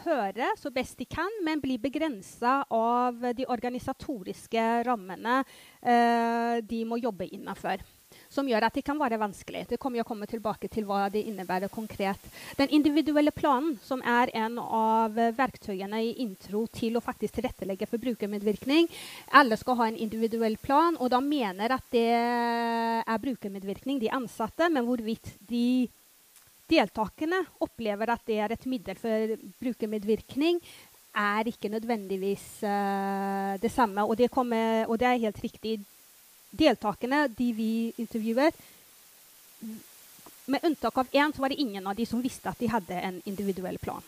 S5: høre så best de kan, men blir begrensa av de organisatoriske rammene eh, de må jobbe innafor som gjør at det kan være vanskelig. Det kommer jeg komme tilbake til hva det innebærer konkret. Den individuelle planen, som er en av verktøyene i intro til å faktisk tilrettelegge for brukermedvirkning Alle skal ha en individuell plan, og da mener at det er brukermedvirkning, de ansatte, men hvorvidt de deltakerne opplever at det er et middel for brukermedvirkning, er ikke nødvendigvis uh, det samme. Og det, kommer, og det er helt riktig deltakerne, de vi intervjuet Med unntak av én, så var det ingen av de som visste at de hadde en individuell plan.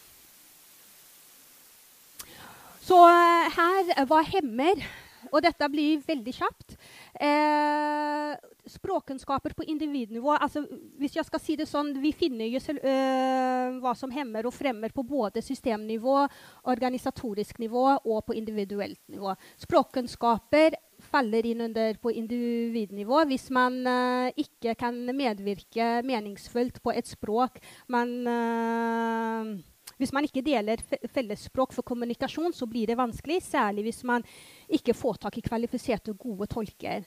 S5: Så eh, her var hemmer og dette blir veldig kjapt. Eh, språkkunnskaper på individnivå altså, Hvis jeg skal si det sånn, Vi finner jo selv, eh, hva som hemmer og fremmer på både systemnivå, organisatorisk nivå og på individuelt nivå. Språkkunnskaper faller inn under på individnivå hvis man uh, ikke kan medvirke meningsfullt på et språk man uh, hvis man ikke deler fellesspråk for kommunikasjon, så blir det vanskelig, særlig hvis man ikke får tak i kvalifiserte og gode tolker.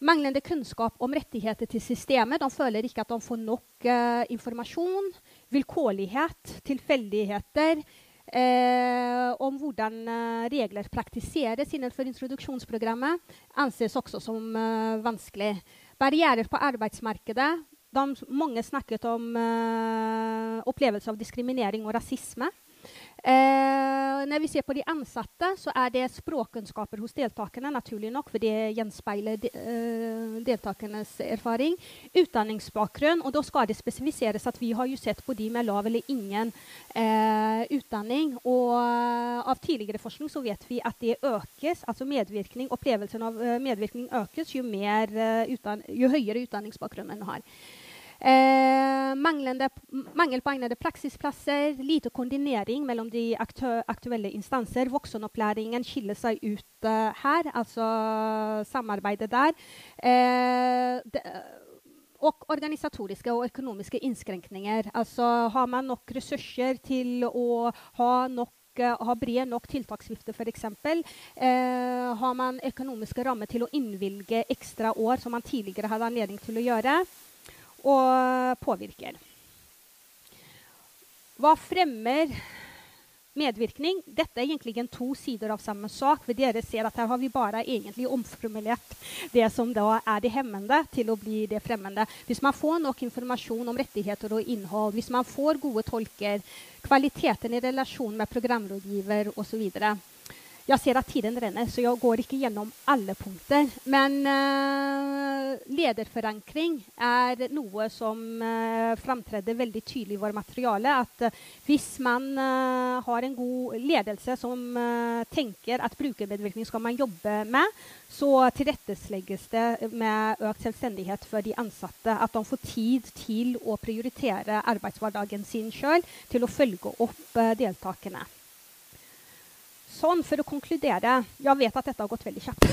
S5: Manglende kunnskap om rettigheter til systemet. De føler ikke at de får nok uh, informasjon. Vilkårlighet, tilfeldigheter. Eh, om hvordan uh, regler praktiseres innenfor introduksjonsprogrammet, anses også som eh, vanskelig. Barrierer på arbeidsmarkedet de, mange snakket om eh, opplevelse av diskriminering og rasisme. Uh, når vi ser på de ansatte, så er det språkkunnskaper hos deltakerne, naturlig nok, for det gjenspeiler de, eh, deltakernes erfaring. Utdanningsbakgrunn, og da skal det spesifiseres at vi har jo sett på de med lav eller ingen eh, utdanning. Og av tidligere forskning så vet vi at det økes, altså medvirkning, opplevelsen av medvirkning økes jo, mer, jo høyere utdanningsbakgrunn en har. Eh, mangel på egnede praksisplasser, lite koordinering mellom de aktu aktuelle instanser. Voksenopplæringen skiller seg ut uh, her, altså samarbeidet der. Eh, de, og organisatoriske og økonomiske innskrenkninger. Altså har man nok ressurser til å ha nok ha bred nok tiltaksvifte, f.eks. Eh, har man økonomiske rammer til å innvilge ekstra år som man tidligere hadde anledning til å gjøre? Og påvirker. Hva fremmer medvirkning? Dette er egentlig to sider av samme sak. for Dere ser at her har vi bare egentlig omformulert det som da er det hemmende, til å bli det fremmende. Hvis man får nok informasjon om rettigheter og innhold, hvis man får gode tolker, kvaliteten i relasjon med programrådgiver osv. Jeg ser at tiden renner, så jeg går ikke gjennom alle punkter. Men uh, lederforankring er noe som uh, framtreder veldig tydelig i vårt materiale. At uh, hvis man uh, har en god ledelse som tenker at brukermedvirkning skal man jobbe med, så tilrettelegges det med økt selvstendighet for de ansatte. At de får tid til å prioritere arbeidshverdagen sin sjøl, til å følge opp deltakerne. Sånn, for å konkludere Jeg vet at dette har gått veldig kjapt.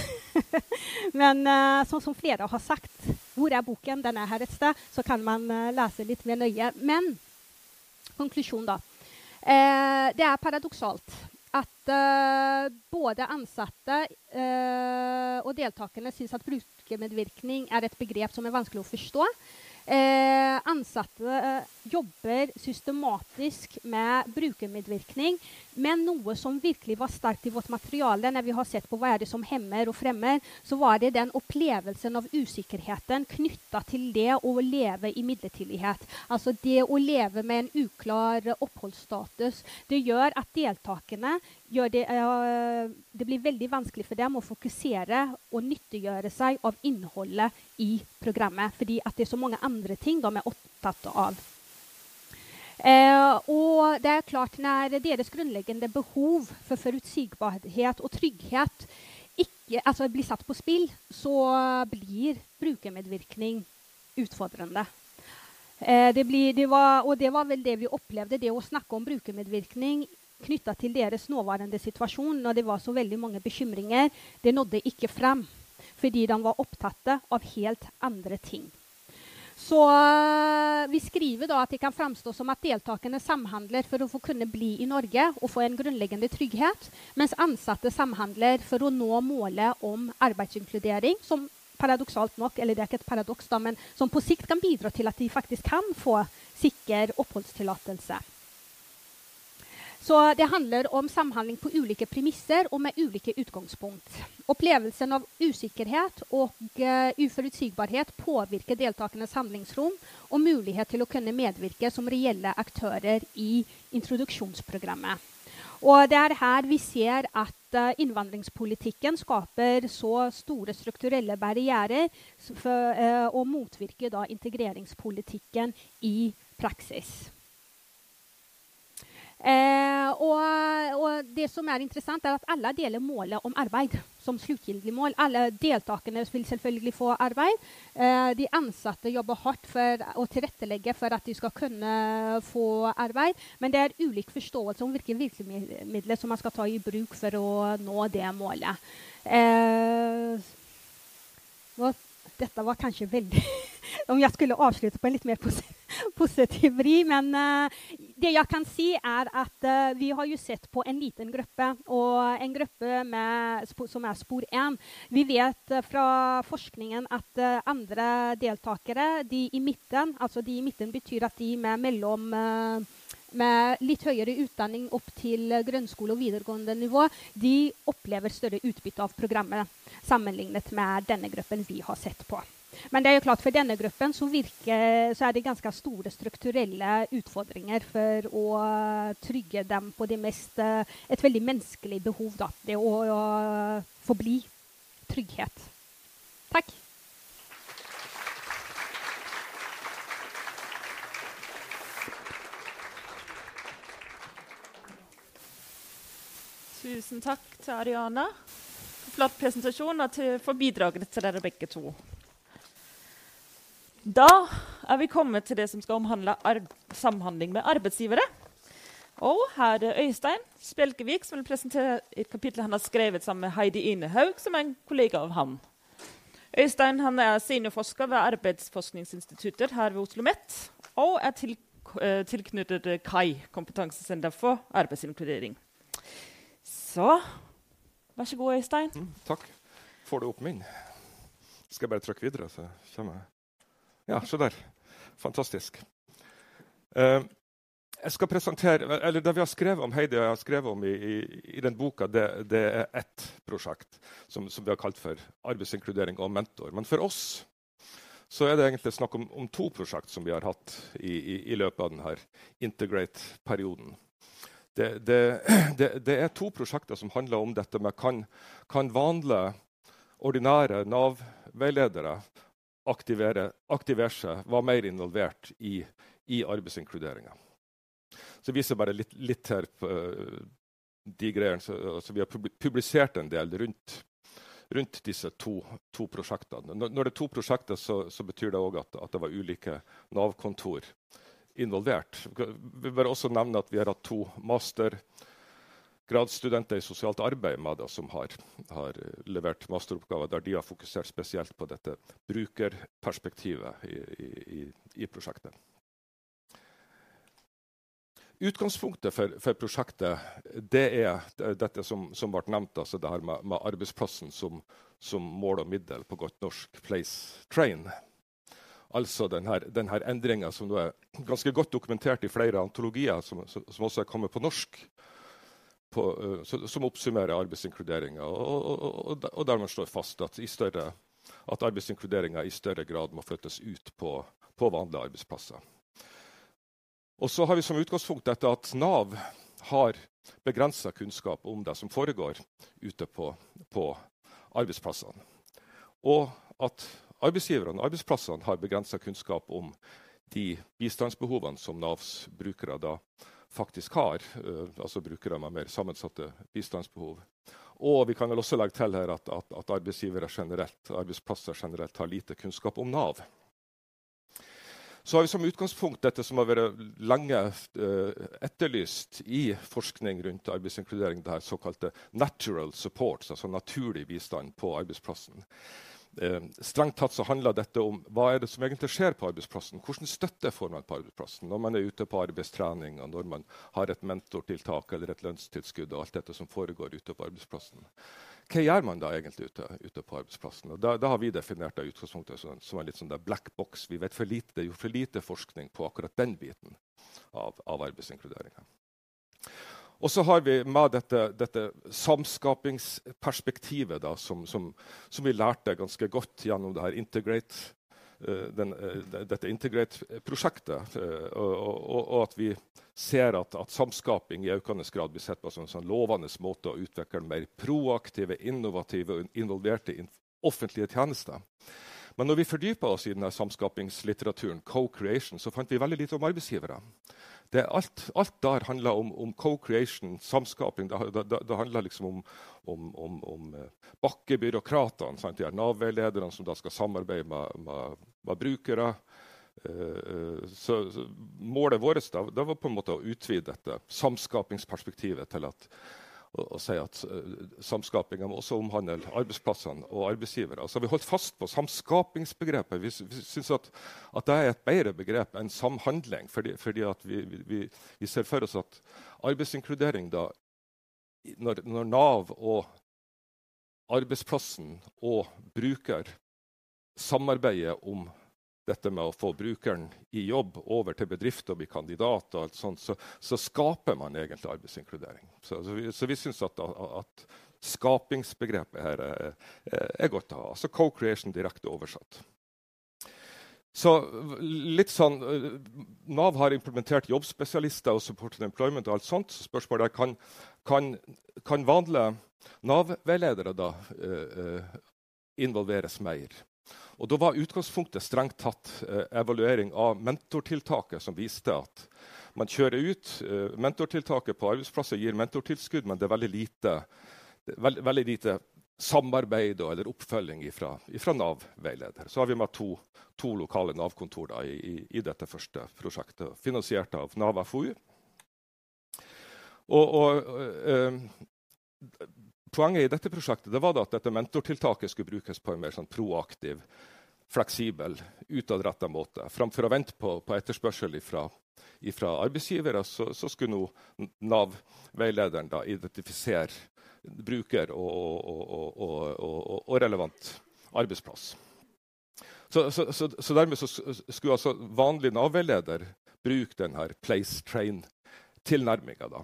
S5: Men uh, sånn som flere har sagt, hvor er boken? Den er her et sted. Så kan man uh, lese litt mer nøye. Men konklusjon, da. Uh, det er paradoksalt at både ansatte og deltakerne syns at brukermedvirkning er et begrep som er vanskelig å forstå. Eh, ansatte eh, jobber systematisk med brukermedvirkning. Men noe som virkelig var sterkt i vårt materiale, når vi har sett på hva er det som hemmer og fremmer, så var det den opplevelsen av usikkerheten knytta til det å leve i midlertidighet. Altså det å leve med en uklar oppholdsstatus. Det gjør at deltakerne gjør det, uh, det blir veldig vanskelig for dem å fokusere og nyttiggjøre seg av innholdet i programmet. Fordi det er så mange andre ting de er opptatt av. Uh, og det er klart Når deres grunnleggende behov for forutsigbarhet og trygghet ikke, altså blir satt på spill, så blir brukermedvirkning utfordrende. Uh, det blir, det var, og det var vel det vi opplevde, det å snakke om brukermedvirkning knytta til deres nåværende situasjon, når det var så veldig mange bekymringer, det nådde ikke frem. Fordi de var opptatt av helt andre ting. Så eh, vi skriver da at det kan framstå som at deltakerne samhandler for å få kunne bli i Norge og få en grunnleggende trygghet, mens ansatte samhandler for å nå målet om arbeidsinkludering, som paradoksalt nok, eller det er ikke et paradoks, da, men som på sikt kan bidra til at de faktisk kan få sikker oppholdstillatelse. Så det handler om samhandling på ulike premisser og med ulike utgangspunkt. Opplevelsen av usikkerhet og uh, uforutsigbarhet påvirker deltakernes handlingsrom og mulighet til å kunne medvirke som reelle aktører i introduksjonsprogrammet. Og det er her vi ser at uh, innvandringspolitikken skaper så store strukturelle barrierer for, uh, og motvirker da integreringspolitikken i praksis. Eh, og, og, det som er interessant, er at alle deler målet om arbeid som sluttgyldig mål. Alle deltakerne vil selvfølgelig få arbeid. Eh, de ansatte jobber hardt for å tilrettelegge for at de skal kunne få arbeid. Men det er ulik forståelse om hvilke virkemidler som man skal ta i bruk for å nå det målet. Eh, dette var kanskje veldig Om jeg skulle avslutte på en litt mer positiv vri. Men uh, det jeg kan si, er at uh, vi har jo sett på en liten gruppe, og en gruppe med, som er spor 1. Vi vet uh, fra forskningen at andre deltakere, de i midten, altså de i midten betyr at de med mellom med litt høyere utdanning opp til grunnskole og videregående nivå, de opplever større utbytte av programmet sammenlignet med denne gruppen vi har sett på. Men det er jo klart for denne gruppen så, virker, så er det ganske store strukturelle utfordringer for å trygge dem på det mest, et veldig menneskelig behov. Da. Det å, å forbli trygghet. Takk.
S3: Tusen takk til Ariana. Flott presentasjon og for bidragene til dere begge to. Da er vi kommet til det som skal omhandle samhandling med arbeidsgivere. Og her er Øystein Spjelkevik som vil presentere et kapittel han har skrevet sammen med Heidi Inehaug, som er en kollega av ham. Øystein han er seniorforsker ved Arbeidsforskningsinstituttet her ved Oslo OsloMet og er til, uh, tilknyttet KAI, Kompetansesenter for arbeidsinkludering. Så vær så god, Øystein. Mm,
S6: takk. Får du opp min? Skal jeg bare trykke videre, så kommer jeg. Ja, se der. Fantastisk. Uh, jeg skal presentere, eller Det vi har skrevet om Heidi og jeg har skrevet om i, i, i den boka, det, det, er ett prosjekt som, som, vi har kalt for arbeidsinkludering og mentor. Men for oss så er det egentlig snakk om, om to prosjekt som vi har hatt i, i løpet av denne Integrate-perioden det, det, det, er to prosjekter som handler om dette med kan, kan vanlige, ordinære Nav-veiledere aktivere, seg, var mer involvert i, i arbeidsinkluderinga. Så jeg viser bare litt, litt her på uh, de greiene. Så, altså, vi har publisert en del rundt, rundt disse to, to, prosjektene. Når, det er to prosjekter, så, så betyr det òg at, at, det var ulike Nav-kontor involvert. Vi vil også nevne at vi har hatt to mastergradsstudenter i sosialt arbeid med det, som har, har, levert masteroppgaver der de har fokusert spesielt på dette brukerperspektivet i, i, i prosjektet. Utgangspunktet for, for, prosjektet det er dette som, som ble nevnt, altså det her med, med arbeidsplassen som, som mål og middel på godt norsk place train. Altså denne, denne endringa som er ganske godt dokumentert i flere antologier, som, som også er kommet på norsk, på, uh, som oppsummerer arbeidsinkluderinga, og, og, og, der man slår fast at, større, at arbeidsinkluderinga i større grad må flyttes ut på, på vanlige arbeidsplasser. Og så har vi som utgangspunkt dette at Nav har begrensa kunnskap om det som foregår ute på, på arbeidsplassene. Og at arbeidsgiverne og arbeidsplassene har begrensa kunnskap om de bistandsbehovene som Navs brukere da faktisk har. Uh, altså brukere med mer sammensatte bistandsbehov. Og vi kan vel også legge til her at, at, at arbeidsgivere generelt, arbeidsplasser generelt har lite kunnskap om Nav. Så har vi som utgangspunkt dette som har vært lenge uh, etterlyst i forskning rundt arbeidsinkludering, det her såkalte natural support, altså naturlig bistand på arbeidsplassen. Eh, strengt tatt så handler dette om hva er det som egentlig skjer på arbeidsplassen. Hvordan støtte får man på arbeidsplassen når man er ute på arbeidstrening, og når man har et mentortiltak eller et lønnstilskudd og alt dette som foregår ute på arbeidsplassen. Hva gjør man da egentlig ute, ute på arbeidsplassen? Da, da, har vi definert det utgangspunktet som, som en litt sånn black box. Vi vet for lite, jo for lite forskning på akkurat den biten av, av arbeidsinkluderinga. Og så har vi med dette, dette samskapingsperspektivet da, som, som, som, vi lærte ganske godt gjennom det her Integrate, uh, den, uh, dette Integrate-prosjektet. Uh, og, og, og, at vi ser at, at, samskaping i økende grad blir sett på som en sånn lovende måte å utvikle mer proaktive, innovative og involverte offentlige tjenester. Men når vi fordypa oss i denne samskapingslitteraturen, co-creation, så fant vi veldig lite om arbeidsgivere. Alt, alt, der handla om, om co-creation, samskaping. Det, det, det handla liksom om, om, om, om eh, bakkebyråkratene, de Nav-veilederne som da skal samarbeide med, med, med brukere. Uh, så, så, Målet vårt da, det var på en måte å utvide dette samskapingsperspektivet til at og, si at uh, samskapinga må også omhandle arbeidsplassene og arbeidsgivere. Så vi holdt fast på samskapingsbegrepet. Vi, vi syns at, at, det er et bedre begrep enn samhandling. Fordi, fordi vi, vi, vi, ser for oss at arbeidsinkludering da, når, når Nav og arbeidsplassen og bruker samarbeider om dette med å få brukeren i jobb over til bedrift og bli kandidat, og alt sånt, så, så skaper man egentlig arbeidsinkludering. Så, så vi, så vi syns at, at, skapingsbegrepet her er, er godt å ha. Altså co-creation direkte oversatt. Så litt sånn, Nav har implementert jobbspesialister og supported employment. og alt sånt. Så spørsmålet er kan, kan, kan vanlige Nav-veiledere da uh, uh, involveres mer. Og Da var utgangspunktet strengt tatt eh, evaluering av mentortiltaket, som viste at man kjører ut. Eh, mentortiltaket på arbeidsplasser gir mentortilskudd, men det er veldig lite, veld, veldig lite samarbeid eller oppfølging fra Nav-veileder. Så har vi med to, to lokale Nav-kontor i, i, i, dette første prosjektet, finansiert av Nav FoU. Og, og øh, poenget i dette prosjektet det var at dette mentortiltaket skulle brukes på en mer sånn proaktiv, fleksibel, utadretta måte. Framfor å vente på, på etterspørsel fra arbeidsgivere, så, så skulle Nav-veilederen identifisere bruker og, og, og, og, relevant arbeidsplass. Så, så, så dermed skulle altså vanlig Nav-veileder bruke denne place train-tilnærminga.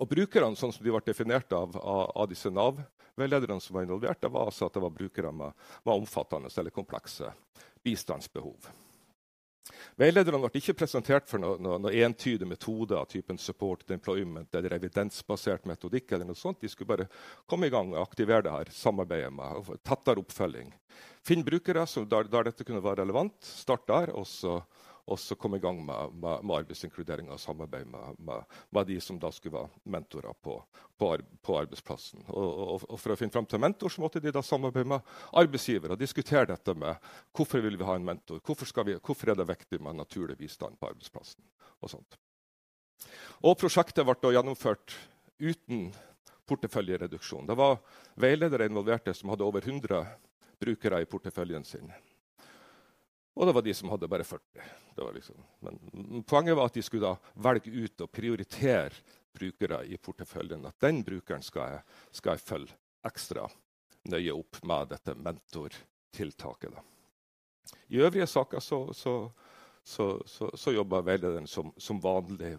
S6: Og brukerne, sånn som de ble definert av, av, av disse Nav-veilederne som var involvert, det var altså at det var brukere med, med omfattende eller komplekse bistandsbehov. Veilederne ble ikke presentert for noen noe, noe entydig metode av typen support employment eller evidensbasert metodikk. eller noe sånt. De skulle bare komme i gang og aktivere det her samarbeidet med tettere oppfølging. Finn brukere der, der, dette kunne være relevant. Start der. og så og så komme i gang med, med, med arbeidsinkludering og samarbeid med, med, de som da skulle være mentorer på, på, på arbeidsplassen. Og, og, og, For å finne fram til mentor så måtte de da samarbeide med arbeidsgiver og diskutere dette med hvorfor vil vi ha en mentor, hvorfor, vi, hvorfor er det viktig med naturlig bistand på arbeidsplassen. og sånt. Og Prosjektet ble gjennomført uten porteføljereduksjon. Det var veiledere involverte som hadde over 100 brukere i porteføljen sin. Og det var de som hadde bare 40. Liksom, men poenget var at de skulle velge ut og prioritere brukere i porteføljen. At den brukeren skal jeg, skal jeg følge ekstra nøye opp med dette mentortiltaket. Da. I øvrige saker så, så, så, så jobber veilederen som, som, vanlig,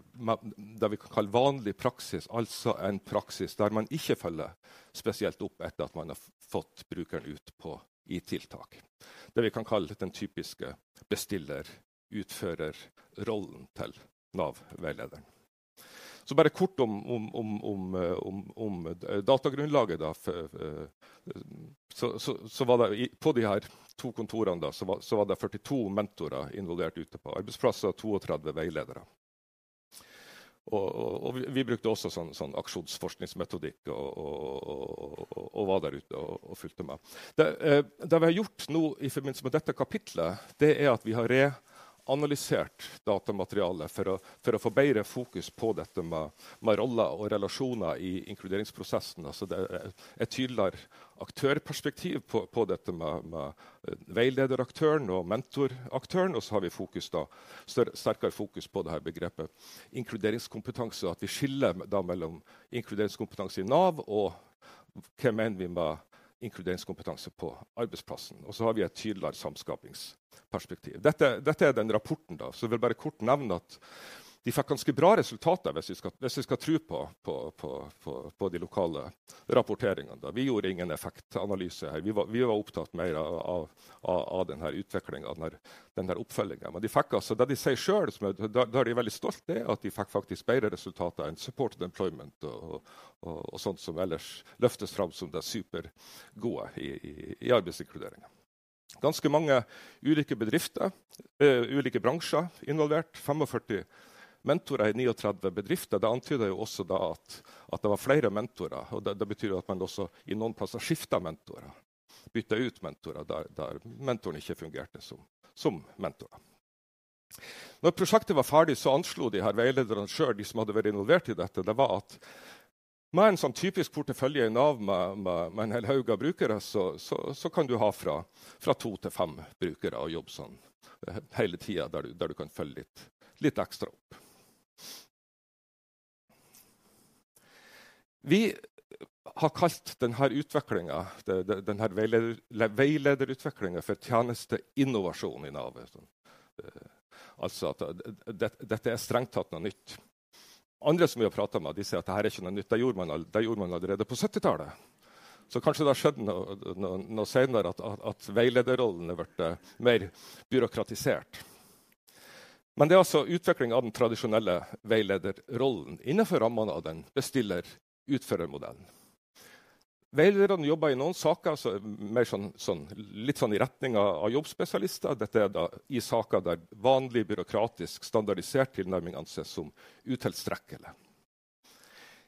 S6: det vi kan kalle vanlig praksis. Altså en praksis der man ikke følger spesielt opp etter at man har fått brukeren ut på i tiltak. Det vi kan kalle den typiske bestiller-utfører-rollen til Nav-veilederen. Så bare kort om, om, om, om datagrunnlaget. Da. Så, så, så var det, på de her to kontorene da, så var, så var det 42 mentorer involvert ute på arbeidsplasser og 32 veiledere. Og, og, og, vi brukte også sånn, sånn aksjonsforskningsmetodikk og, og, var der ute og, fulgte med. Det, eh, det, vi har gjort nå i forbindelse med dette kapitlet, det er at vi har reanalysert datamaterialet for å, for å, få bedre fokus på dette med, med roller og relasjoner i inkluderingsprosessen. Altså det er tydeligere aktørperspektiv på, på dette med, med, eh, veilederaktøren og mentoraktøren. Og så har vi fokus da, sterkere fokus på det her begrepet inkluderingskompetanse. At vi skiller da mellom inkluderingskompetanse i Nav og hva mener vi med inkluderingskompetanse på arbeidsplassen. Og så har vi et tydeligere samskapingsperspektiv. Dette, dette er den rapporten. da, så jeg vil bare kort nevne at de fikk ganske bra resultater, hvis vi skal, hvis vi skal tro på, på, på, på, de lokale rapporteringene. Da. Vi gjorde ingen effektanalyse her. Vi var, vi var opptatt mer av, av, av denne utviklinga, denne, denne oppfølginga. Men de fikk altså, det de sier sjøl, da, da, er de veldig stolte, er at de fikk faktisk bedre resultater enn supported employment og, og, og sånt som ellers løftes fram som det supergode i, i, i arbeidsinkluderinga. Ganske mange ulike bedrifter, uh, ulike bransjer involvert. 45 mentorer i 39 bedrifter. Det antyder jo også at, at, det var flere mentorer. og det, det, betyr at man også i noen plasser skifta mentorer. Bytta ut mentorer der, der, mentoren ikke fungerte som, som mentorer. Når prosjektet var ferdig, så anslo de her veilederne sjøl det var at med en sånn typisk portefølje i Nav med, med, med en hel haug av brukere, så, så, så, kan du ha fra, fra, to til fem brukere og jobbe sånn hele tida, der, der, du kan følge litt, litt ekstra opp. Vi har kalt denne utviklinga, denne veilederutviklinga, for tjenesteinnovasjon i Nav. Sånn. Altså at dette er strengt tatt noe nytt. Andre som vi har prata med, de sier at dette er ikke noe nytt. Det gjorde man, det gjorde man allerede på 70-tallet. Så kanskje det har skjedd noe, noe, noe senere at, at, at veilederrollen er blitt mer byråkratisert. Men det er altså utvikling av den tradisjonelle veilederrollen innenfor rammene av den bestiller utførermodellen. Veilederne jobber i noen saker så sånn, sånn, litt sånn i retning av jobbspesialister. Dette er da i saker der vanlig byråkratisk standardisert tilnærming anses som utilstrekkelig.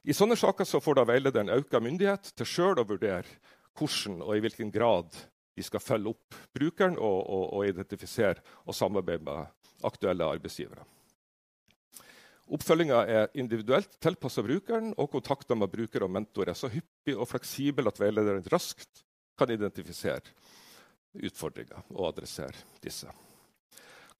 S6: I sånne saker så får da veilederen økt myndighet til sjøl å vurdere hvordan og i hvilken grad de skal følge opp brukeren og, og, og identifisere og samarbeide med aktuelle arbeidsgivere. Oppfølginga er individuelt tilpassa brukeren, og kontakter med bruker og mentor er så hyppig og fleksibel at veilederen raskt kan identifisere utfordringer og adressere disse.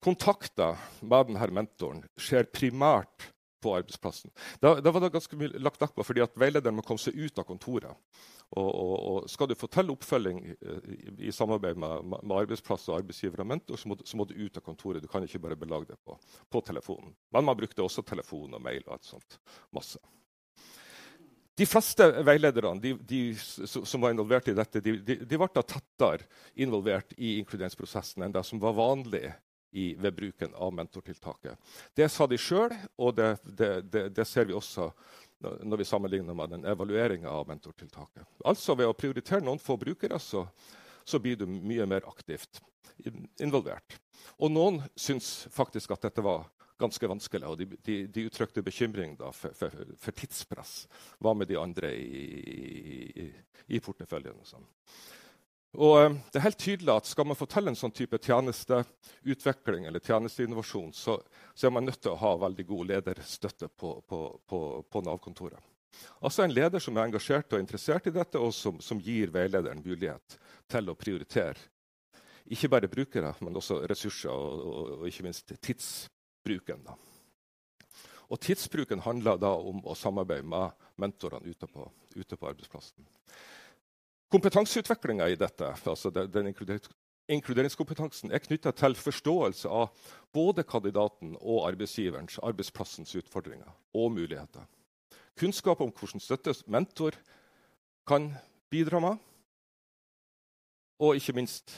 S6: Kontakter med denne mentoren skjer primært på arbeidsplassen. Da, da var det ganske mye lagt vekt på fordi at veilederen må komme seg ut av kontoret. Og, og, og skal du få til oppfølging uh, i, i, samarbeid med, med, arbeidsplass og arbeidsgiver og mentor, så må, så må, du ut av kontoret. Du kan ikke bare belage det på, på telefonen. Men man brukte også telefon og mail og alt sånt. Masse. De fleste veilederne de, de, som var involvert i dette, de, de, ble tettere involvert i inkluderingsprosessen enn det som var vanlig i, ved bruken av mentortiltaket. Det sa de sjøl, og det, det, det, det, ser vi også når vi sammenligner med den evalueringa av mentortiltaket. Altså Ved å prioritere noen få brukere så, så blir du mye mer aktivt involvert. Og noen syns faktisk at dette var ganske vanskelig, og de, de, de uttrykte bekymring for, for, for, tidspress. Hva med de andre i, i, i porteføljen? Og sånn. Og eh, det er helt tydelig at Skal man til en sånn type tjenesteutvikling eller tjenesteinnovasjon, så, så, er man nødt til å ha veldig god lederstøtte på, på, på, på Nav-kontoret. Altså en leder som er engasjert og interessert i dette, og som, som, gir veilederen mulighet til å prioritere ikke bare brukere, men også ressurser og, og, og ikke minst tidsbruken. Da. Og tidsbruken handler da om å samarbeide med mentorene ute på, ute på arbeidsplassen. Kompetanseutviklinga i dette, altså den inkluderingskompetansen, er knytta til forståelse av både kandidaten og arbeidsgiverens, arbeidsplassens utfordringer og muligheter. Kunnskap om hvordan støtte mentor kan bidra med. Og ikke minst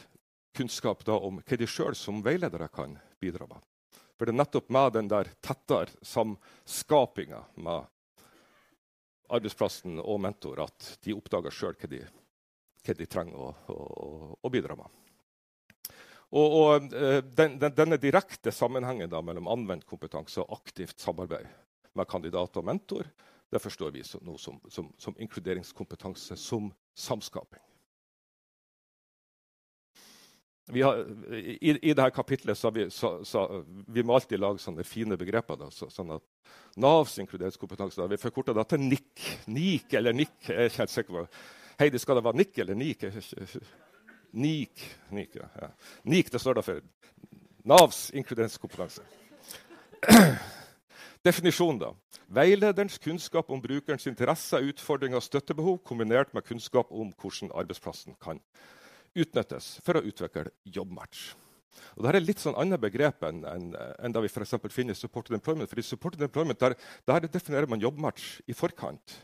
S6: kunnskap om hva de sjøl som veiledere kan bidra med. For det er nettopp med den der tettere samskapinga med arbeidsplassen og mentor at de oppdager sjøl hva de hva de trenger å, å, å bidra med. Og, og eh, den, den, Denne direkte sammenhengen da, mellom anvendt kompetanse og aktivt samarbeid med kandidat og mentor det forstår vi som, som, som, som inkluderingskompetanse, som samskaping. har, i, i dette kapitlet så, vi, så, så vi må alltid lage sånne fine begreper. Da, så, sånn at Navs inkluderingskompetanse da, Vi forkorter det til NIK. NIK eller NIK. Jeg er ikke helt sikker på Heidi, skal det være NIK eller NIK? NIK. NIK, ja. NIK det står da for Navs inkluderingskompetanse. Definisjon, da. Veilederens kunnskap om brukerens interesser, utfordringer og støttebehov kombinert med kunnskap om hvordan arbeidsplassen kan utnyttes for å utvikle jobbmatch. Og Dette er litt sånn annet begrep enn, en, en da vi for finner i supported employment. For i supported employment der, der definerer man jobbmatch i forkant.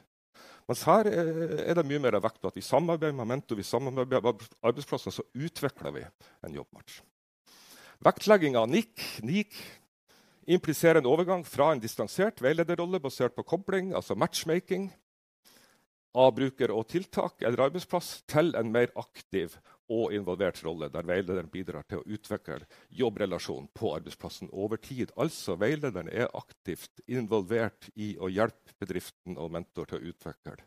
S6: Mens her er det mye mer vekt på at vi samarbeider med mentor, vi samarbeider med arbeidsplasser, så utvikler vi en jobbmatch. Vektlegging av NIK, NIK impliserer en overgang fra en distansert veilederrolle basert på kobling, altså matchmaking, av bruker og tiltak eller arbeidsplass, til en mer aktiv og involvert rolle, der veilederen bidrar til å utvikle jobbrelasjonen på arbeidsplassen over tid. Altså veilederen er aktivt involvert i å hjelpe bedriften og mentor til å utvikle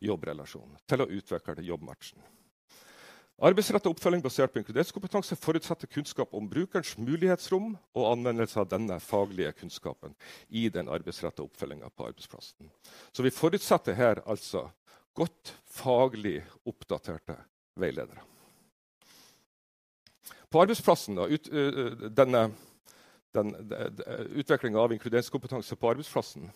S6: jobbrelasjonen, til å utvikle jobbmatchen. Arbeidsrettet oppfølging basert på inkluderingskompetanse forutsetter kunnskap om brukerens mulighetsrom og anvendelse av denne faglige kunnskapen i den arbeidsrettede oppfølginga på arbeidsplassen. Så vi forutsetter her altså godt faglig oppdaterte veiledere. På arbeidsplassen, da, ut, denne, den, utviklinga av inkluderingskompetanse på arbeidsplassen,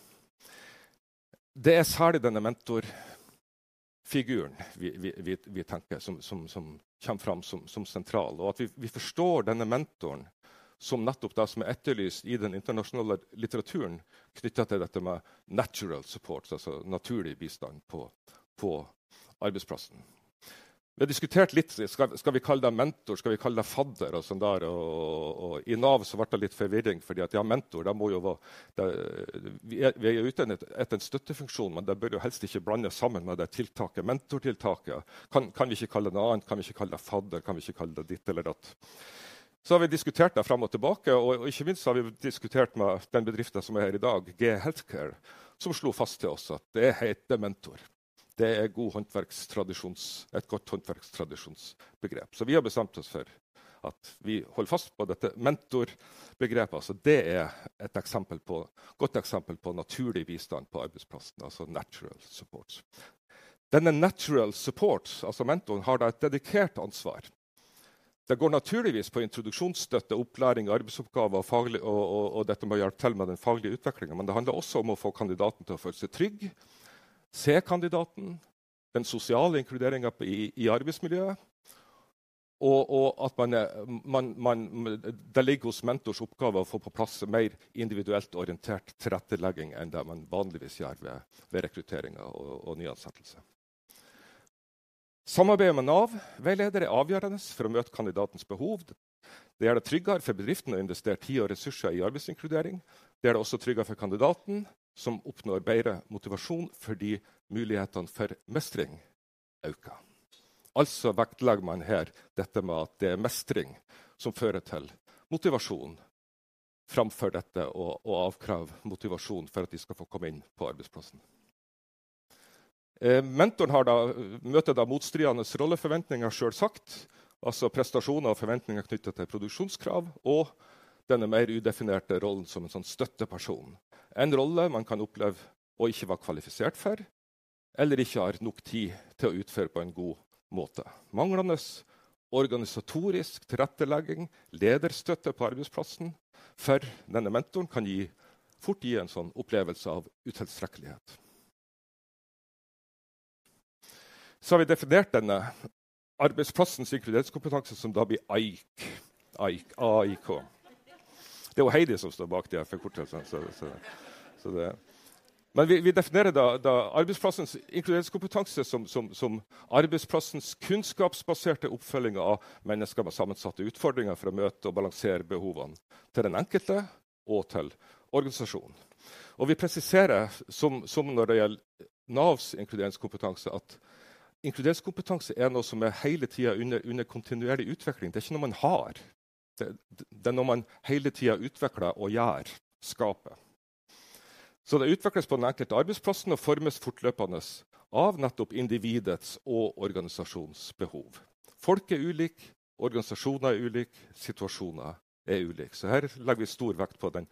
S6: det er særlig denne mentorfiguren vi, vi, vi, vi tenker som, som, som, kommer fram som, som sentral. Og at vi, forstår denne mentoren som nettopp det som er etterlyst i den internasjonale litteraturen knytta til dette med natural support, altså naturlig bistand på, på arbeidsplassen. Vi har diskutert litt skal, skal, vi kalle deg mentor, skal vi kalle deg fadder. og sånn der, og, og I Nav så ble det litt forvirring, fordi at ja, mentor det må jo være, det, vi, er, er, ute etter en støttefunksjon, men det bør jo helst ikke blandes sammen med det tiltaket. Mentortiltaket kan, kan, vi ikke kalle det noe annet, kan vi ikke kalle det fadder, kan vi ikke kalle det ditt eller datt. Så har vi diskutert det fram og tilbake, og, og ikke minst har vi diskutert med den bedriften som er her i dag, G Healthcare, som slo fast til oss at det heter mentor. Det er et godt håndverkstradisjonsbegrep. Så vi har bestemt oss for at vi holder fast på dette mentorbegrepet. Altså det er et eksempel på, godt eksempel på naturlig bistand på arbeidsplassen. altså natural support. Denne natural support, altså mentoren, har da et dedikert ansvar. Det går naturligvis på introduksjonsstøtte, opplæring, arbeidsoppgaver og, faglig, og, og, og dette med å hjelpe til med den faglige utviklinga. Men det handler også om å få kandidaten til å føle seg trygg C-kandidaten, den sosiale inkluderinga i, i, arbeidsmiljøet. Og, og at man, man, man, det ligger hos mentors oppgave å få på plass mer individuelt orientert tilrettelegging enn det man vanligvis gjør ved, ved rekruttering og, og nyansettelse. Samarbeidet med Nav-veileder er avgjørende for å møte kandidatens behov. Det gjør det tryggere for bedriften å investere tid og ressurser i arbeidsinkludering. Det gjør det også tryggere for kandidaten som oppnår bedre motivasjon fordi mulighetene for mestring øker. Altså vektlegger man her dette med at det er mestring som fører til motivasjon, framfor dette å, å avkreve motivasjon for at de skal få komme inn på arbeidsplassen. Eh, mentoren da, møter da motstridende rolleforventninger, selvsagt. Altså prestasjoner og forventninger knyttet til produksjonskrav. Og denne mer udefinerte rollen som en sånn støtteperson. En rolle man kan oppleve å ikke være kvalifisert for, eller ikke har nok tid til å utføre på en god måte. Manglende organisatorisk tilrettelegging, lederstøtte på arbeidsplassen for denne mentoren kan gi, fort gi en sånn opplevelse av utilstrekkelighet. Så har vi definert denne arbeidsplassens inkluderingskompetanse som da blir AIK. AIK. Det er jo Heidi som står bak de forkortelsene. Så. Men vi, vi definerer da, da, arbeidsplassens inkluderingskompetanse som, som, som, arbeidsplassens kunnskapsbaserte oppfølging av mennesker med sammensatte utfordringer for å møte og balansere behovene til den enkelte og til organisasjonen. Og vi presiserer, som, som når det gjelder Navs inkluderingskompetanse, at inkluderingskompetanse er noe som er hele tida under, under kontinuerlig utvikling. Det er ikke noe man har. Det, det er noe man hele tida utvikler og gjør, skaper. Så det utvikles på den enkelte arbeidsplassen og formes fortløpende av nettopp individets og organisasjonens behov. Folk er ulike, organisasjoner er ulike, situasjoner er ulike. Så her legger vi stor vekt på, den,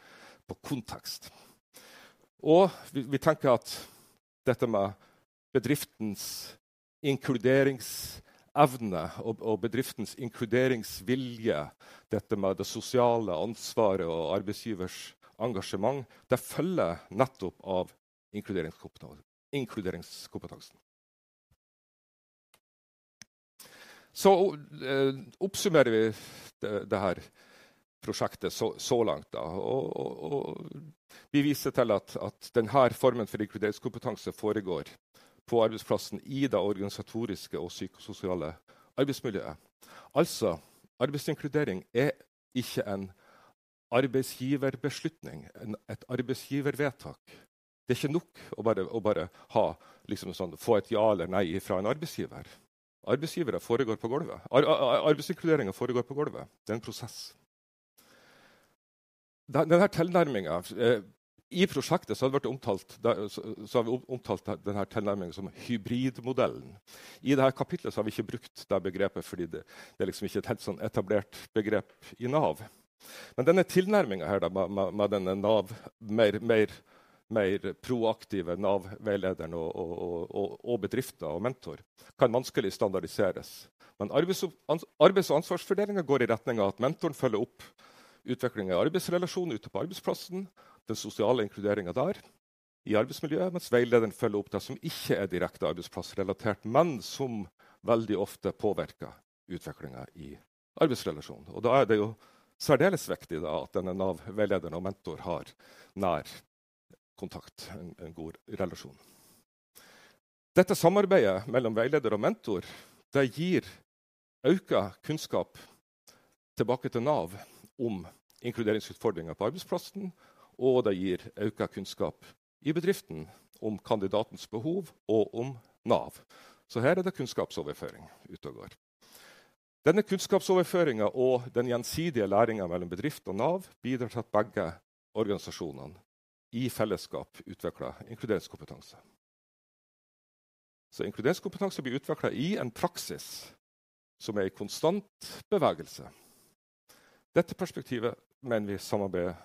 S6: på kontekst. Og vi, vi, tenker at dette med bedriftens inkluderingsevne og, og, bedriftens inkluderingsvilje, dette med det sosiale ansvaret og arbeidsgivers engasjement, det følger nettopp av inkluderingskompetansen. Så uh, oppsummerer vi det, det her prosjektet så, så langt. Og, og, og, vi viser til at, at denne formen for inkluderingskompetanse foregår på arbeidsplassen i det organisatoriske og psykososiale arbeidsmiljøet. Altså, arbeidsinkludering er ikke en arbeidsgiverbeslutning, en, et arbeidsgivervedtak. Det er ikke nok å bare, å bare ha, liksom sånn, få et ja eller nei fra en arbeidsgiver. Arbeidsgivere foregår på gulvet. Ar Arbeidsinkluderinga foregår på gulvet. Det er en prosess. Denne tilnærminga eh, I prosjektet så, omtalt, har vi omtalt denne tilnærmingen som hybridmodellen. I dette kapitlet har vi ikke brukt det begrepet fordi det, det er liksom ikke et helt sånn etablert begrep i Nav. Men denne tilnærminga med, med, med, denne Nav mer, mer mer proaktive Nav-veilederen og, og, og, og, bedrifter og mentor kan vanskelig standardiseres. Men arbeids- og ansvarsfordelinga går i retning av at mentoren følger opp utviklinga i arbeidsrelasjonen ute på arbeidsplassen, den sosiale inkluderinga der i arbeidsmiljøet, mens veilederen følger opp det som ikke er direkte arbeidsplassrelatert, men som veldig ofte påvirker utviklinga i arbeidsrelasjonen. Og da er det jo særdeles viktig da, at denne Nav-veilederen og mentor har nær kontakt, en, en god relasjon. Dette samarbeidet mellom veileder og mentor det gir økt kunnskap tilbake til Nav om inkluderingsutfordringer på arbeidsplassen, og det gir økt kunnskap i bedriften om kandidatens behov og om Nav. Så her er det kunnskapsoverføring ute og går. Denne kunnskapsoverføringa og den gjensidige læringa mellom bedrift og Nav bidrar til at begge organisasjonene i fellesskap utvikler inkluderingskompetanse. Så inkluderingskompetanse blir utvikla i en praksis som er i konstant bevegelse. Dette perspektivet mener vi eh,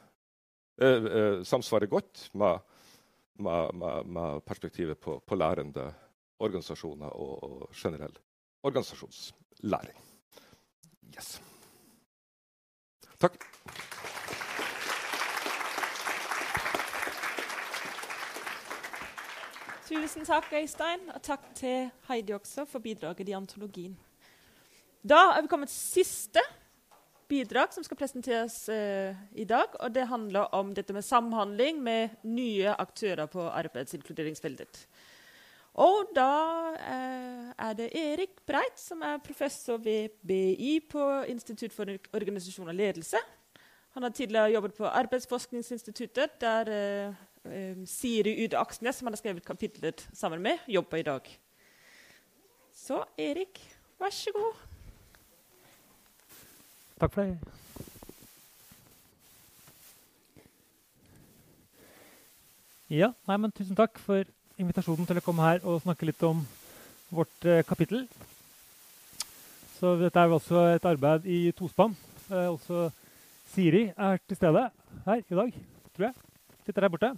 S6: samsvarer godt med, med, med, med perspektivet på, på, lærende organisasjoner og, og generell organisasjonslæring. Yes. Takk.
S3: Tusen takk, Øystein, og takk til Heidi også for bidraget i antologien. Da er vi kommet siste bidrag som skal presenteres eh, i dag. og Det handler om dette med samhandling med nye aktører på arbeidsinkluderingsfeltet. Og da eh, er det Erik Breit, som er professor ved BI på Institutt for organisasjon og ledelse. Han har tidligere jobbet på Arbeidsforskningsinstituttet, der uh, um, Siri Ude Aksnes, som han har skrevet kapitlet sammen med, jobber i dag. Så Erik, vær så god.
S7: Takk for det. Ja, nei, men Tusen takk for invitasjonen til å komme her og snakke litt om vårt eh, kapittel. Så Dette er jo også et arbeid i tospann. Eh, også Siri er til stede her i dag, tror jeg. Sitter der borte.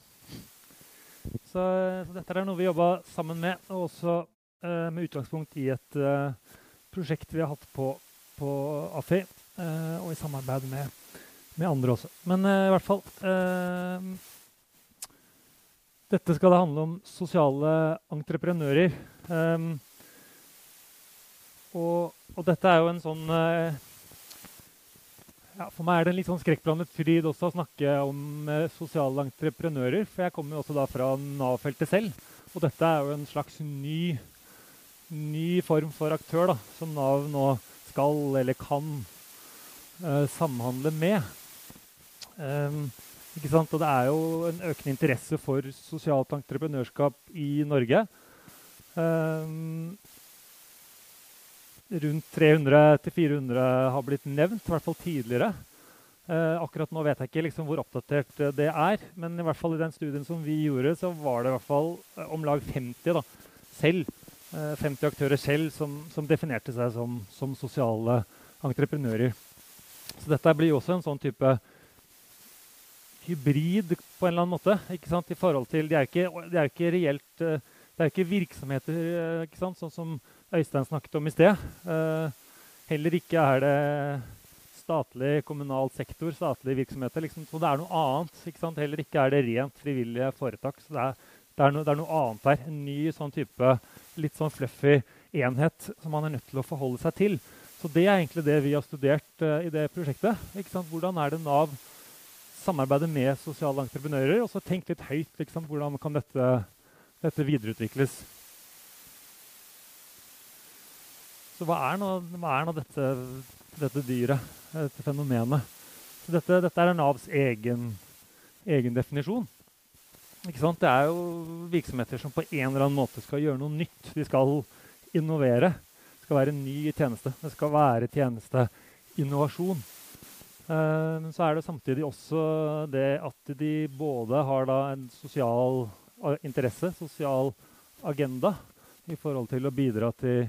S7: Så, så, dette er noe vi jobba sammen med, og også eh, med utgangspunkt i et eh, prosjekt vi har hatt på, på AFI, eh, og i samarbeid med, med andre også. Men eh, i hvert fall eh, Dette skal det handle om sosiale entreprenører. Eh, og, og, dette er jo en sånn ja, for meg er det en litt sånn skrekkblandet fryd også å snakke om eh, sosiale entreprenører. For jeg kommer jo også da fra Nav-feltet selv. Og dette er jo en slags ny, ny form for aktør da, som Nav nå skal eller kan eh, samhandle med. Um, ikke sant? Og det er jo en økende interesse for sosialt entreprenørskap i Norge. Um, rundt 300-400 har blitt nevnt, i hvert fall tidligere. Eh, akkurat nå vet jeg ikke liksom hvor oppdatert eh, det er, men i hvert fall i den studien som vi gjorde, så var det i hvert fall eh, om lag 50 da, selv, eh, 50 aktører selv som, som, definerte seg som, som sosiale entreprenører. Så dette blir også en sånn type hybrid på en eller annen måte. ikke sant? I forhold til, Det er ikke, ikke reelt eh, Det er ikke virksomheter eh, ikke sant? sånn som Øystein snakket om i sted. Uh, heller ikke er det statlig, kommunal sektor, statlige virksomheter. Liksom. Så det er noe annet. ikke sant? Heller ikke er det rent frivillige foretak. Så det er, det er, no, det er noe annet der. En ny sånn type litt sånn fluffy enhet som man er nødt til å forholde seg til. Så det er egentlig det vi har studert uh, i det prosjektet. Hvordan er det Nav samarbeider med sosiale entreprenører. Og så tenk litt høyt. Hvordan kan dette, dette videreutvikles? Så hva er nå, hva er nå dette, dette, dyret, dette fenomenet? Dette, dette er Navs egen, egen definisjon. Det er jo virksomheter som på en eller annen måte skal gjøre noe nytt. De skal innovere. Skal være en ny tjeneste. Det skal være tjenesteinnovasjon. Eh, men så er det samtidig også det at de både har en sosial interesse, sosial agenda, i forhold til å bidra til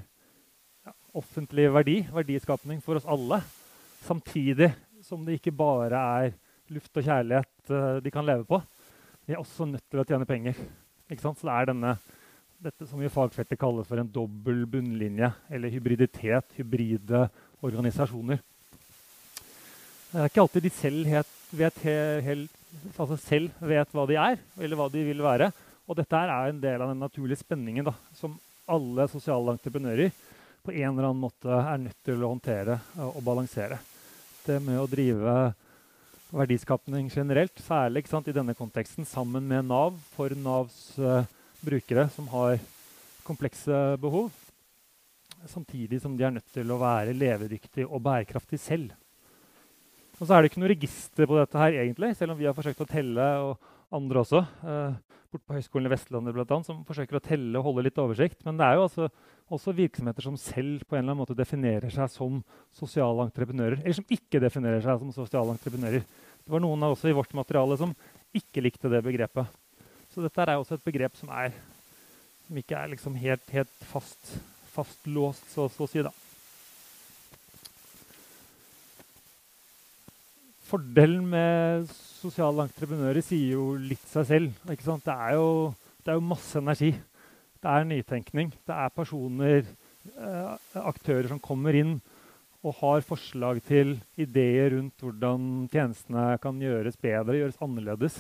S7: offentlig verdi, verdiskapning for oss alle. Samtidig som det ikke bare er luft og kjærlighet uh, de kan leve på. De er også nødt til å tjene penger. Så det er denne, dette som i fagfeltet kalles for en dobbel bunnlinje, eller hybriditet, hybride organisasjoner. Det er ikke alltid de selv, het, vet, helt, altså selv vet hva de er, eller hva de vil være. Og dette er en del av den naturlige spenningen da, som alle sosiale entreprenører på en eller annen måte er nødt til å håndtere og balansere. Det med å drive verdiskapning generelt, særlig sant, i denne konteksten, sammen med Nav for Navs uh, brukere som har komplekse behov, samtidig som de er nødt til å være levedyktige og bærekraftige selv. Og så er det ikke noe register på dette her, egentlig, selv om vi har forsøkt å telle, og andre også. Eh, bort på Høgskolen i Vestlandet blant annet, som forsøker å telle og holde litt oversikt. Men det er jo altså også virksomheter som selv på en eller annen måte definerer seg som sosiale entreprenører. Eller som ikke definerer seg som sosiale entreprenører. Det var noen av oss i vårt materiale som ikke likte det begrepet. Så dette er også et begrep som, er, som ikke er liksom helt, helt fast, fastlåst, så, så å si. da. Fordelen med sosiale entreprenører sier jo litt seg selv. Det er, jo, det, er jo, masse energi. Det er nytenkning. Det er personer, eh, aktører som kommer inn og har forslag til ideer rundt hvordan tjenestene kan gjøres bedre, gjøres annerledes,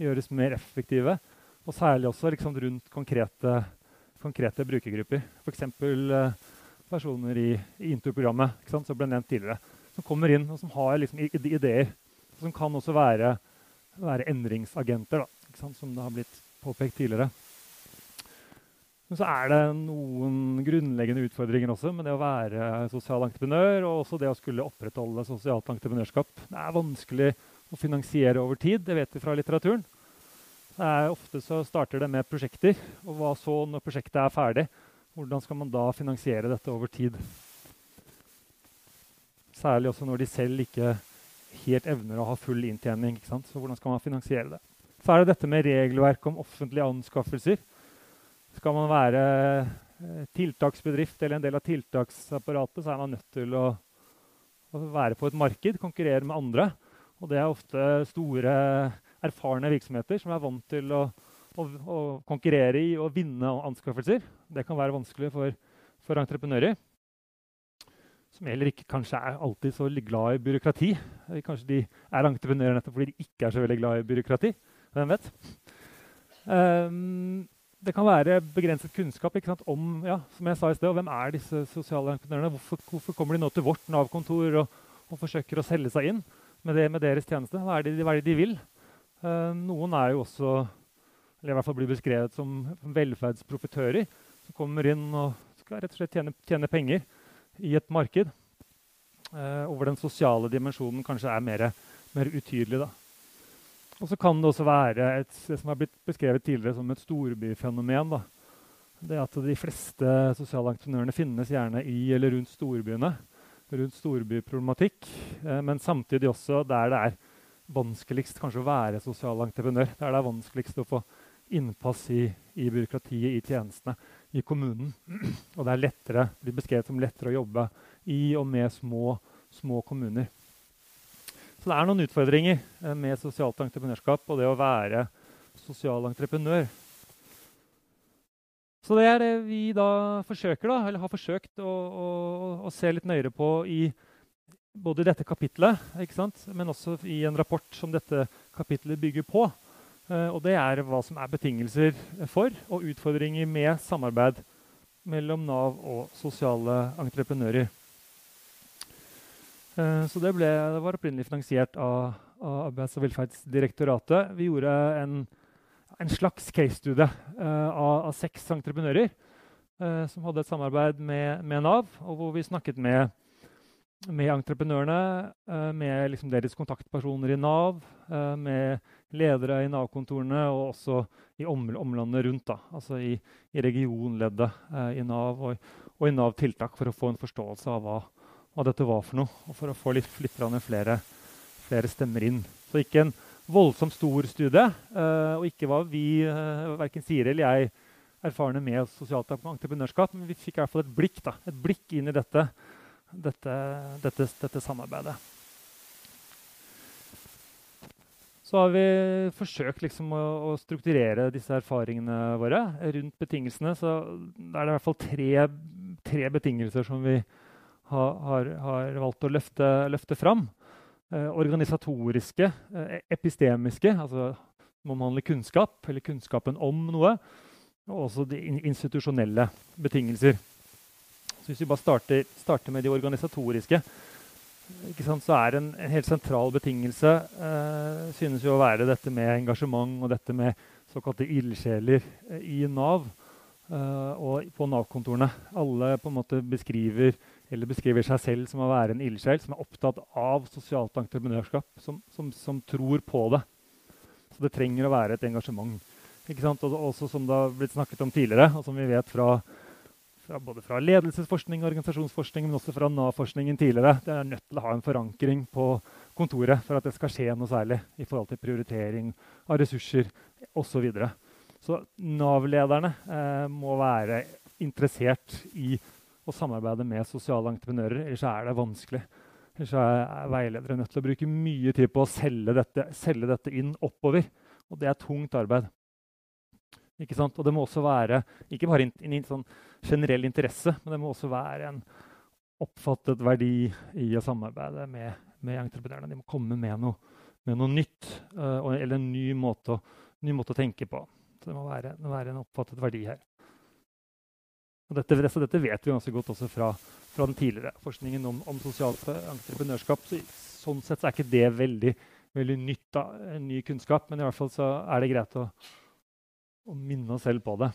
S7: gjøres mer effektive. Og særlig også liksom, rundt konkrete, konkrete brukergrupper. F.eks. Eh, personer i, i Intur-programmet som ble nevnt tidligere som kommer inn og som har liksom ideer. Som kan også være, være endringsagenter, da, som det har blitt påpekt tidligere. Men så er det noen grunnleggende utfordringer også med det å være sosial entreprenør og også det å skulle opprettholde sosialt entreprenørskap. Det er vanskelig å finansiere over tid, det vet vi fra litteraturen. Er ofte så starter det med prosjekter, og hva så når prosjektet er ferdig? Hvordan skal man da finansiere dette over tid? Særlig også når de selv ikke helt evner å ha full inntjening. Så hvordan skal man finansiere det? Så er det dette med regelverk om offentlige anskaffelser. Skal man være eh, tiltaksbedrift eller en del av tiltaksapparatet, så er man nødt til å, å være på et marked, konkurrere med andre. Og det er ofte store, erfarne virksomheter som er vant til å, å, å konkurrere i og vinne anskaffelser. Det kan være vanskelig for, for entreprenører som heller ikke kanskje er alltid så glad i byråkrati. Kanskje de er entreprenører nettopp fordi de ikke er så veldig glad i byråkrati. Hvem vet? Um, det kan være begrenset kunnskap om ja, som jeg sa i sted, hvem er disse sosiale entreprenørene. Hvorfor, hvorfor kommer de nå til vårt Nav-kontor og, og, forsøker å selge seg inn med, det, med deres tjeneste? Hva er, det, hva er det de vil? Uh, noen er jo også, eller i hvert fall blir beskrevet som velferdsprofitører, som kommer inn og skal rett og slett tjene, tjene penger i et marked. Uh, og hvor den sosiale dimensjonen kanskje er mer, mer utydelig. Da. Og så kan det også være et, det som har blitt beskrevet tidligere som et storbyfenomen. Da. Det at de fleste sosiale entreprenørene finnes gjerne i eller rundt storbyene. Rundt storbyproblematikk, eh, men samtidig også der det er vanskeligst kanskje å være sosial entreprenør. Der det er vanskeligst å få innpass i, i byråkratiet, i tjenestene, i kommunen. Og det er lettere, blir beskrevet som lettere å jobbe i og med små, små kommuner. Så det er noen utfordringer eh, med sosialt entreprenørskap og det å være sosial entreprenør. Så det er det vi da forsøker, da, eller har forsøkt å, å, å se litt nøyere på i både i dette kapitlet, men også i en rapport som dette kapitlet bygger på. Eh, og det er hva som er betingelser for og utfordringer med samarbeid mellom Nav og sosiale entreprenører. Eh, så det, ble, det, var opprinnelig finansiert av, av Arbeids- og velferdsdirektoratet. Vi gjorde en, en slags case-studie uh, av, av, seks entreprenører som hadde et samarbeid med, med Nav, og hvor vi snakket med med entreprenørene, eh, med liksom deres kontaktpersoner i Nav, eh, med ledere i Nav-kontorene og også i omlandet rundt. Da, altså i, i regionleddet eh, i Nav og, og, i Nav-tiltak, for å få en forståelse av hva, hva, dette var for noe. Og for å få litt, litt flere, flere, stemmer inn. Så ikke en voldsomt stor studie, og ikke var vi, verken Siri eller jeg, erfarne med sosialt entreprenørskap, men vi fikk i hvert fall et blikk, da, et blikk inn i dette dette, dette, dette samarbeidet. Så har vi forsøkt liksom å, å, strukturere disse erfaringene våre rundt betingelsene. Så er det i hvert fall tre, tre betingelser som vi har, har, har, valgt å løfte, løfte fram. Eh, organisatoriske, eh, epistemiske, altså omhandler kunnskap, eller kunnskapen om noe. Og også de institusjonelle betingelser. Så hvis vi bare starter, starter med de organisatoriske, så er en, en, helt sentral betingelse eh, synes jo å være dette med engasjement og dette med såkalte ildsjeler eh, i Nav eh, og på Nav-kontorene. Alle på en måte beskriver, beskriver seg selv som å være en ildsjel som er opptatt av sosialt entreprenørskap, som, som, som, tror på det. Så det trenger å være et engasjement. Ikke sant? Og også som det har blitt snakket om tidligere, og som vi vet fra fra, både fra ledelsesforskning og organisasjonsforskning, men også fra Nav-forskningen tidligere. Det er nødt til å ha en forankring på kontoret for at det skal skje noe særlig i forhold til prioritering av ressurser osv. Så, videre. så Nav-lederne eh, må være interessert i å samarbeide med sosiale entreprenører, ellers er det vanskelig. Ellers er veiledere nødt til å bruke mye tid på å selge dette, selge dette inn oppover. Og det er tungt arbeid. Ikke sant? Og det må også være ikke bare en, en sånn generell interesse, men det må også være en oppfattet verdi i å samarbeide med, med entreprenørene. De må komme med noe, med noe nytt uh, eller en ny måte, ny måte, å tenke på. Så det må være, det må være en oppfattet verdi her. Og dette, dette, vet vi ganske godt også fra, fra den tidligere forskningen om, om sosialt entreprenørskap. Så, sånn sett så er ikke det veldig, veldig nytt, da, ny kunnskap, men i hvert fall så er det greit å å minne oss selv på det.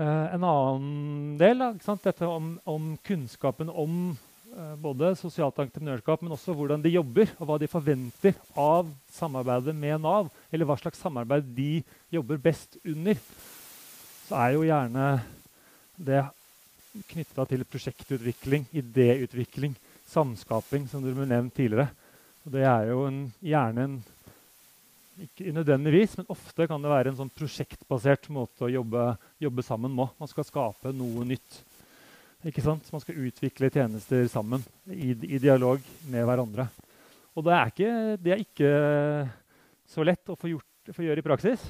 S7: Eh, en annen del, da, dette om, om, kunnskapen om eh, både sosialt entreprenørskap, men også hvordan de jobber, og hva de forventer av samarbeidet med Nav, eller hva slags samarbeid de jobber best under, så er jo gjerne det knytta til prosjektutvikling, idéutvikling, samskaping, som du ble nevnt tidligere. Og det er jo en, gjerne en ikke nødvendigvis, men ofte kan det være en sånn prosjektbasert måte å jobbe, jobbe sammen med. Man skal skape noe nytt. Ikke sant? Man skal utvikle tjenester sammen i, i dialog med hverandre. Og det er, ikke, det er ikke så lett å få, gjort, få gjøre i praksis.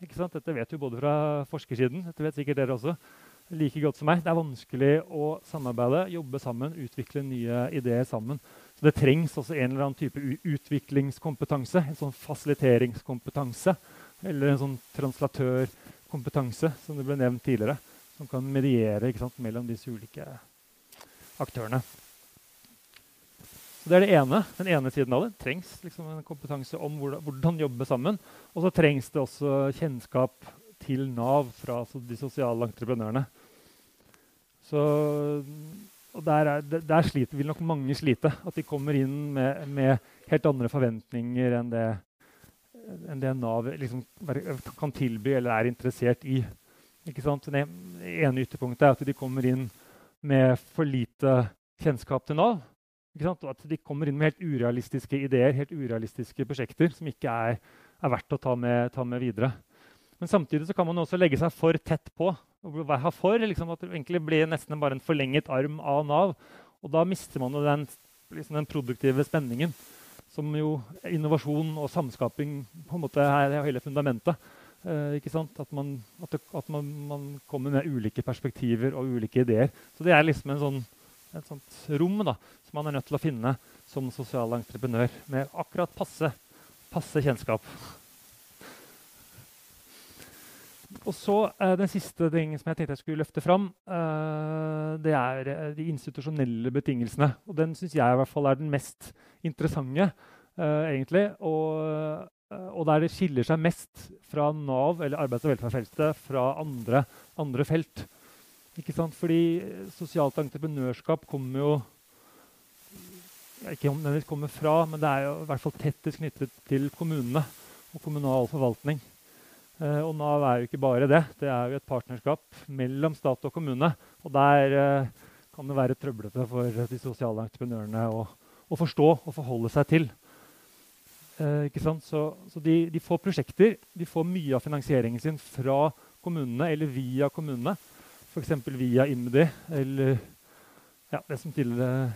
S7: Dette vet du både fra forskersiden, dette vet sikkert dere også, like godt som meg. Det er vanskelig å samarbeide, jobbe sammen, utvikle nye ideer sammen. Så det trengs også en eller annen type utviklingskompetanse. En sånn fasiliteringskompetanse eller en sånn translatørkompetanse, som det ble nevnt tidligere. Som kan mediere sant, mellom disse ulike aktørene. Det er det ene, den ene siden av. Det trengs liksom en kompetanse om hvordan, hvordan jobbe sammen. Og så trengs det også kjennskap til Nav fra altså de sosiale entreprenørene. Så og der, er, der sliter, vil nok mange slite. At de kommer inn med, med helt andre forventninger enn det, enn det Nav liksom kan tilby eller er interessert i. Ikke sant? Det ene ytterpunktet er at de kommer inn med for lite kjennskap til Nav. Og at de kommer inn med helt urealistiske ideer, helt urealistiske prosjekter som ikke er, er verdt å ta med, ta med, videre. Men samtidig så kan man også legge seg for tett på. og ha for, liksom, At det egentlig blir nesten bare en forlenget arm av Nav. Og da mister man den, liksom den produktive spenningen som jo innovasjon og samskaping på en måte er hele fundamentet. Eh, ikke sant? At, man, at, det, at man, man, kommer med ulike perspektiver og ulike ideer. Så det er liksom en sånn, et sånt rom da, som man er nødt til å finne som sosial entreprenør med akkurat passe, passe kjennskap. Og så eh, Den siste ting som jeg tenkte jeg skulle løfte fram, eh, det er eh, de institusjonelle betingelsene. Og Den syns jeg i hvert fall er den mest interessante. Eh, egentlig, og, eh, og, der det skiller seg mest fra Nav eller arbeids- og velferdsfeltet fra andre, andre felt. Ikke sant? Fordi sosialt entreprenørskap kommer jo ikke om det kommer fra, men det er jo i hvert fall tettest knyttet til kommunene og kommunal forvaltning. Eh, og Nav er jo ikke bare det. Det er jo et partnerskap mellom stat og kommune. Og der eh, kan det være trøblete for de sosiale entreprenørene å, å forstå og forholde seg til. Uh, så, så de, de, får prosjekter. De får mye av finansieringen sin fra kommunene eller via kommunene. F.eks. via IMDi eller ja, det som tidligere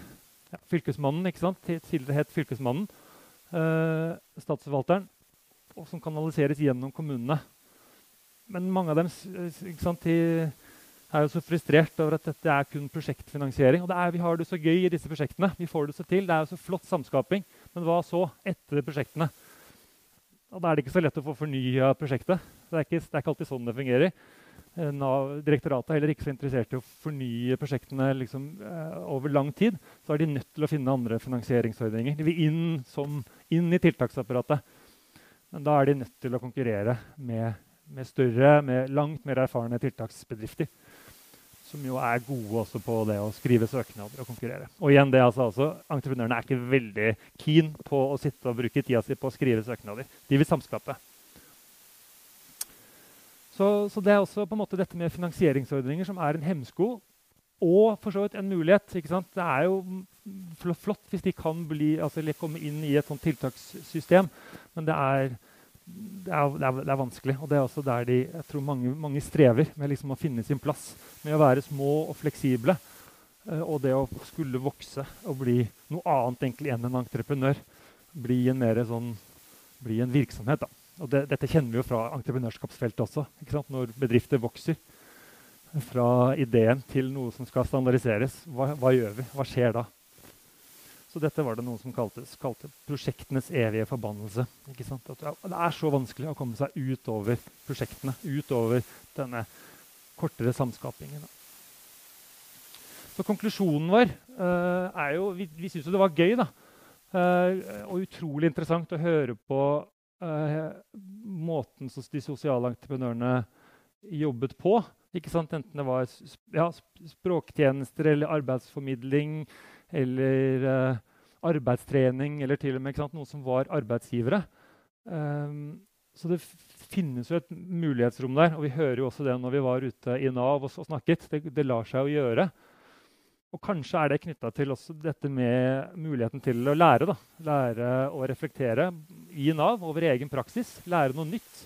S7: ja, Fylkesmannen. ikke sant? Tidligere het Fylkesmannen. statsforvalteren. Og som kanaliseres gjennom kommunene. Men mange av dem sant, de er jo så frustrert over at dette er kun prosjektfinansiering. Og er, Vi har det så gøy i disse prosjektene. Vi får det så til. Det er jo så flott samskaping. Men hva så etter prosjektene? Og Da er det ikke så lett å få fornya prosjektet. Det er, ikke, det er ikke alltid sånn det fungerer. Eh, Nav, direktoratet er heller ikke så interessert i å fornye prosjektene liksom, eh, over lang tid. Så er de nødt til å finne andre finansieringsordninger. De vil inn, som, inn i tiltaksapparatet. Men da er de nødt til å konkurrere med med større, med langt mer erfarne tiltaksbedrifter. Som jo er gode også på det å skrive søknader og konkurrere. Og igjen, det altså, altså, Entreprenørene er ikke veldig keen på å sitte og bruke tida si på å skrive søknader. De vil samskape. Så, så, det er også på en måte dette med finansieringsordninger som er en hemsko. Og for så vidt en mulighet. ikke sant? Det er jo flott hvis de kan bli, altså, komme inn i et sånt tiltakssystem. Men det er det er, det, er, det er, vanskelig. Og det er også der de, jeg tror mange, mange strever med liksom å finne sin plass. Med å være små og fleksible. Uh, og det å skulle vokse og bli noe annet egentlig enn en entreprenør. Bli en, mer sånn, bli en virksomhet. Da. Og det, dette kjenner vi jo fra entreprenørskapsfeltet også. Når bedrifter vokser fra ideen til noe som skal standardiseres. Hva, hva gjør vi? Hva skjer da? Så dette var det noen som kalte, kalte prosjektenes evige forbannelse. det er så vanskelig å komme seg utover prosjektene, utover denne kortere samskapingen. Så konklusjonen vår uh, er jo Vi, vi syns jo det var gøy, da. Uh, og utrolig interessant å høre på måten som de sosiale entreprenørene jobbet på. Enten det var ja, språktjenester eller arbeidsformidling eller uh, arbeidstrening, eller til og med sant, noen som var arbeidsgivere. Um, så det finnes jo et mulighetsrom der. Og vi hører jo også det når vi var ute i Nav og, og snakket. Det, det, lar seg jo gjøre. Og kanskje er det knytta til også dette med muligheten til å lære. Da. Lære å reflektere i Nav over egen praksis. Lære noe nytt.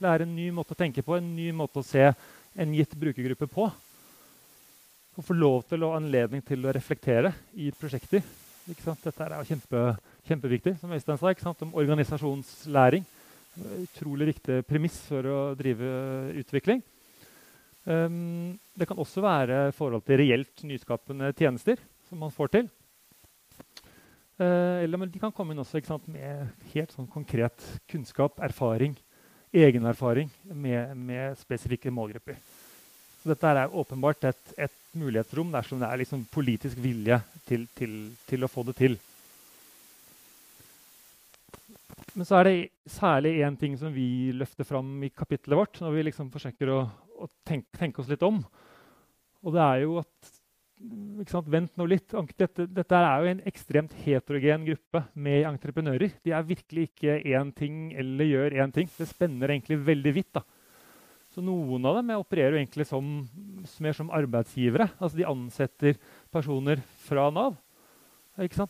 S7: Lære en ny måte å tenke på, en ny måte å se en gitt brukergruppe på å få lov til og anledning til å reflektere i prosjekter. Dette er kjempe, kjempeviktig, som Øystein sa, om organisasjonslæring. Utrolig viktig premiss for å drive utvikling. Um, det kan også være i forhold til reelt nyskapende tjenester som man får til. Uh, eller de kan komme inn også sant, med helt sånn konkret kunnskap, erfaring, egenerfaring med, med spesifikke målgrupper. Så dette er åpenbart et, et mulighetsrom dersom det er liksom politisk vilje til, til, til, å få det til. Men så er det særlig én ting som vi løfter fram i kapittelet vårt, når vi liksom forsøker å, å tenke, tenke, oss litt om. Og det er jo at sant, Vent nå litt. Dette, dette, er jo en ekstremt heterogen gruppe med entreprenører. De er virkelig ikke én ting eller gjør én ting. Det spenner egentlig veldig vidt. da. Så noen av dem opererer jo egentlig som, mer som arbeidsgivere. Altså de ansetter personer fra Nav.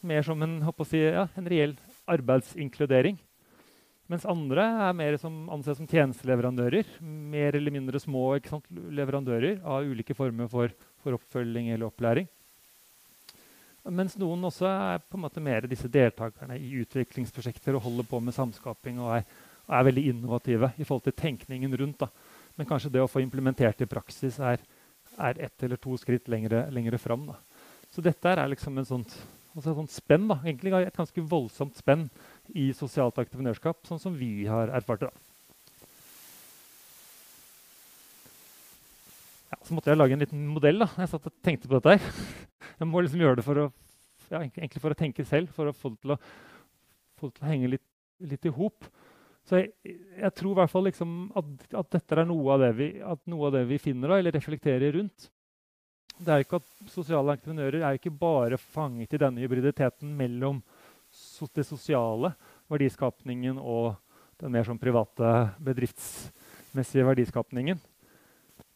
S7: Mer som en, si, ja, en reell arbeidsinkludering. Mens andre er mer som anses som tjenesteleverandører. Mer eller mindre små sant, leverandører av ulike former for, for, oppfølging eller opplæring. Mens noen også er på en måte mer disse deltakerne i utviklingsprosjekter og holder på med samskaping og er, og er veldig innovative i forhold til tenkningen rundt. Da. Men kanskje det å få implementert i praksis er, er ett eller to skritt lengre, lengre fram. Da. Så dette er liksom en sånt, altså et sånt spenn. Da. Egentlig et ganske voldsomt spenn i sosialt entreprenørskap, sånn som vi har erfart det. Ja, så måtte jeg lage en liten modell. da. Jeg satt og tenkte på dette her. Jeg må liksom gjøre det for å, ja, egentlig for å tenke selv, for å få det til å, det til å henge litt, litt i hop. Så jeg, jeg, tror i hvert fall liksom at, at, dette er noe av det vi, av det vi finner da, eller reflekterer rundt. Det er ikke at Sosiale entreprenører er ikke bare fanget i denne hybriditeten mellom det sosiale verdiskapningen og den mer sånn private bedriftsmessige verdiskapningen.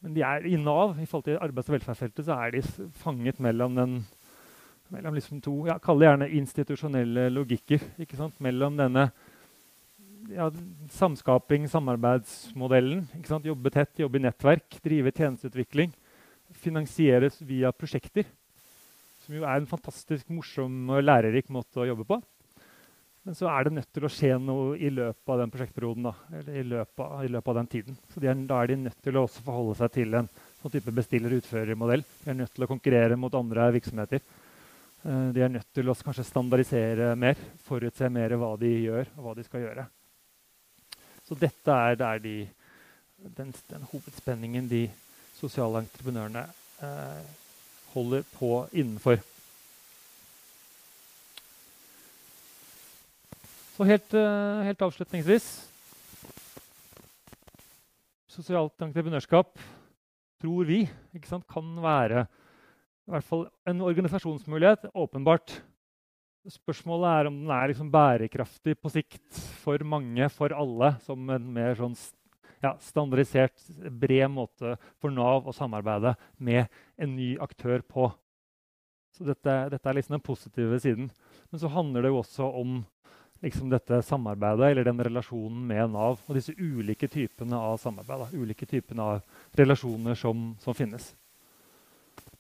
S7: Men de er i Nav, i forhold til arbeids- og velferdsfeltet, så er de fanget mellom den mellom liksom to ja, Kall det gjerne institusjonelle logikker. ikke sant? Mellom denne ja, samskaping, samarbeidsmodellen. ikke sant? Jobbe tett, jobbe i nettverk, drive tjenesteutvikling. Finansieres via prosjekter. Som jo er en fantastisk morsom og lærerik måte å jobbe på. Men så er det nødt til å skje noe i løpet av den prosjektperioden. Da, eller i løpet, av, i løpet av den tiden. Så er, Da er de nødt til å også forholde seg til en sånn type bestiller-utfører-modell. De er nødt til å konkurrere mot andre virksomheter. Uh, de er nødt til å kanskje standardisere mer, forutse mer hva de gjør, og hva de skal gjøre. Så dette er der de, den, den, hovedspenningen de sosiale entreprenørene uh, holder på innenfor. Så helt, uh, helt avslutningsvis Sosialt entreprenørskap tror vi sant, kan være i hvert fall en organisasjonsmulighet. Åpenbart. Spørsmålet er om den er liksom bærekraftig på sikt for mange, for alle, som en mer sånn ja, standardisert, bred måte for Nav å samarbeide med en ny aktør på. Så dette, dette er liksom den positive siden. Men så handler det jo også om liksom dette samarbeidet eller den relasjonen med Nav. Og disse ulike typene av samarbeid. Da. Ulike typene av relasjoner som, som, finnes.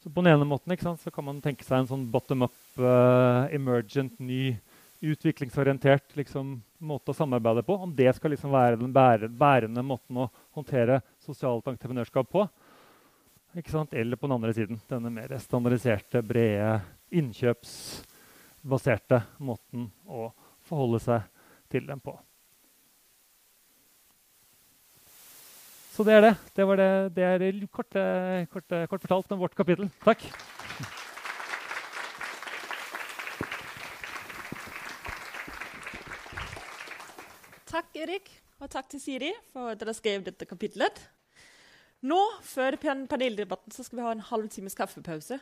S7: Så på den ene måten sant, kan man tenke seg en sånn bottom up, uh, emergent, ny, utviklingsorientert liksom, måte å samarbeide på. Om det skal liksom være den bærende måten å håndtere sosialt entreprenørskap på. Eller på den andre siden denne mer standardiserte, brede, innkjøpsbaserte måten å forholde seg til dem på. Så det er det. Det, var det, det er kort, kort, kort fortalt om vårt kapittel. Takk.
S3: Takk, Erik, og takk til Siri for at dere skrev dette kapitlet. Nå, før paneldebatten, så skal vi ha en halv times kaffepause.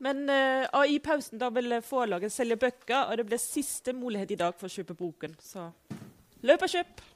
S3: Men uh, i pausen da vil forlaget selge bøker, og det blir siste mulighet i dag for å kjøpe boken. Så løp og kjøp!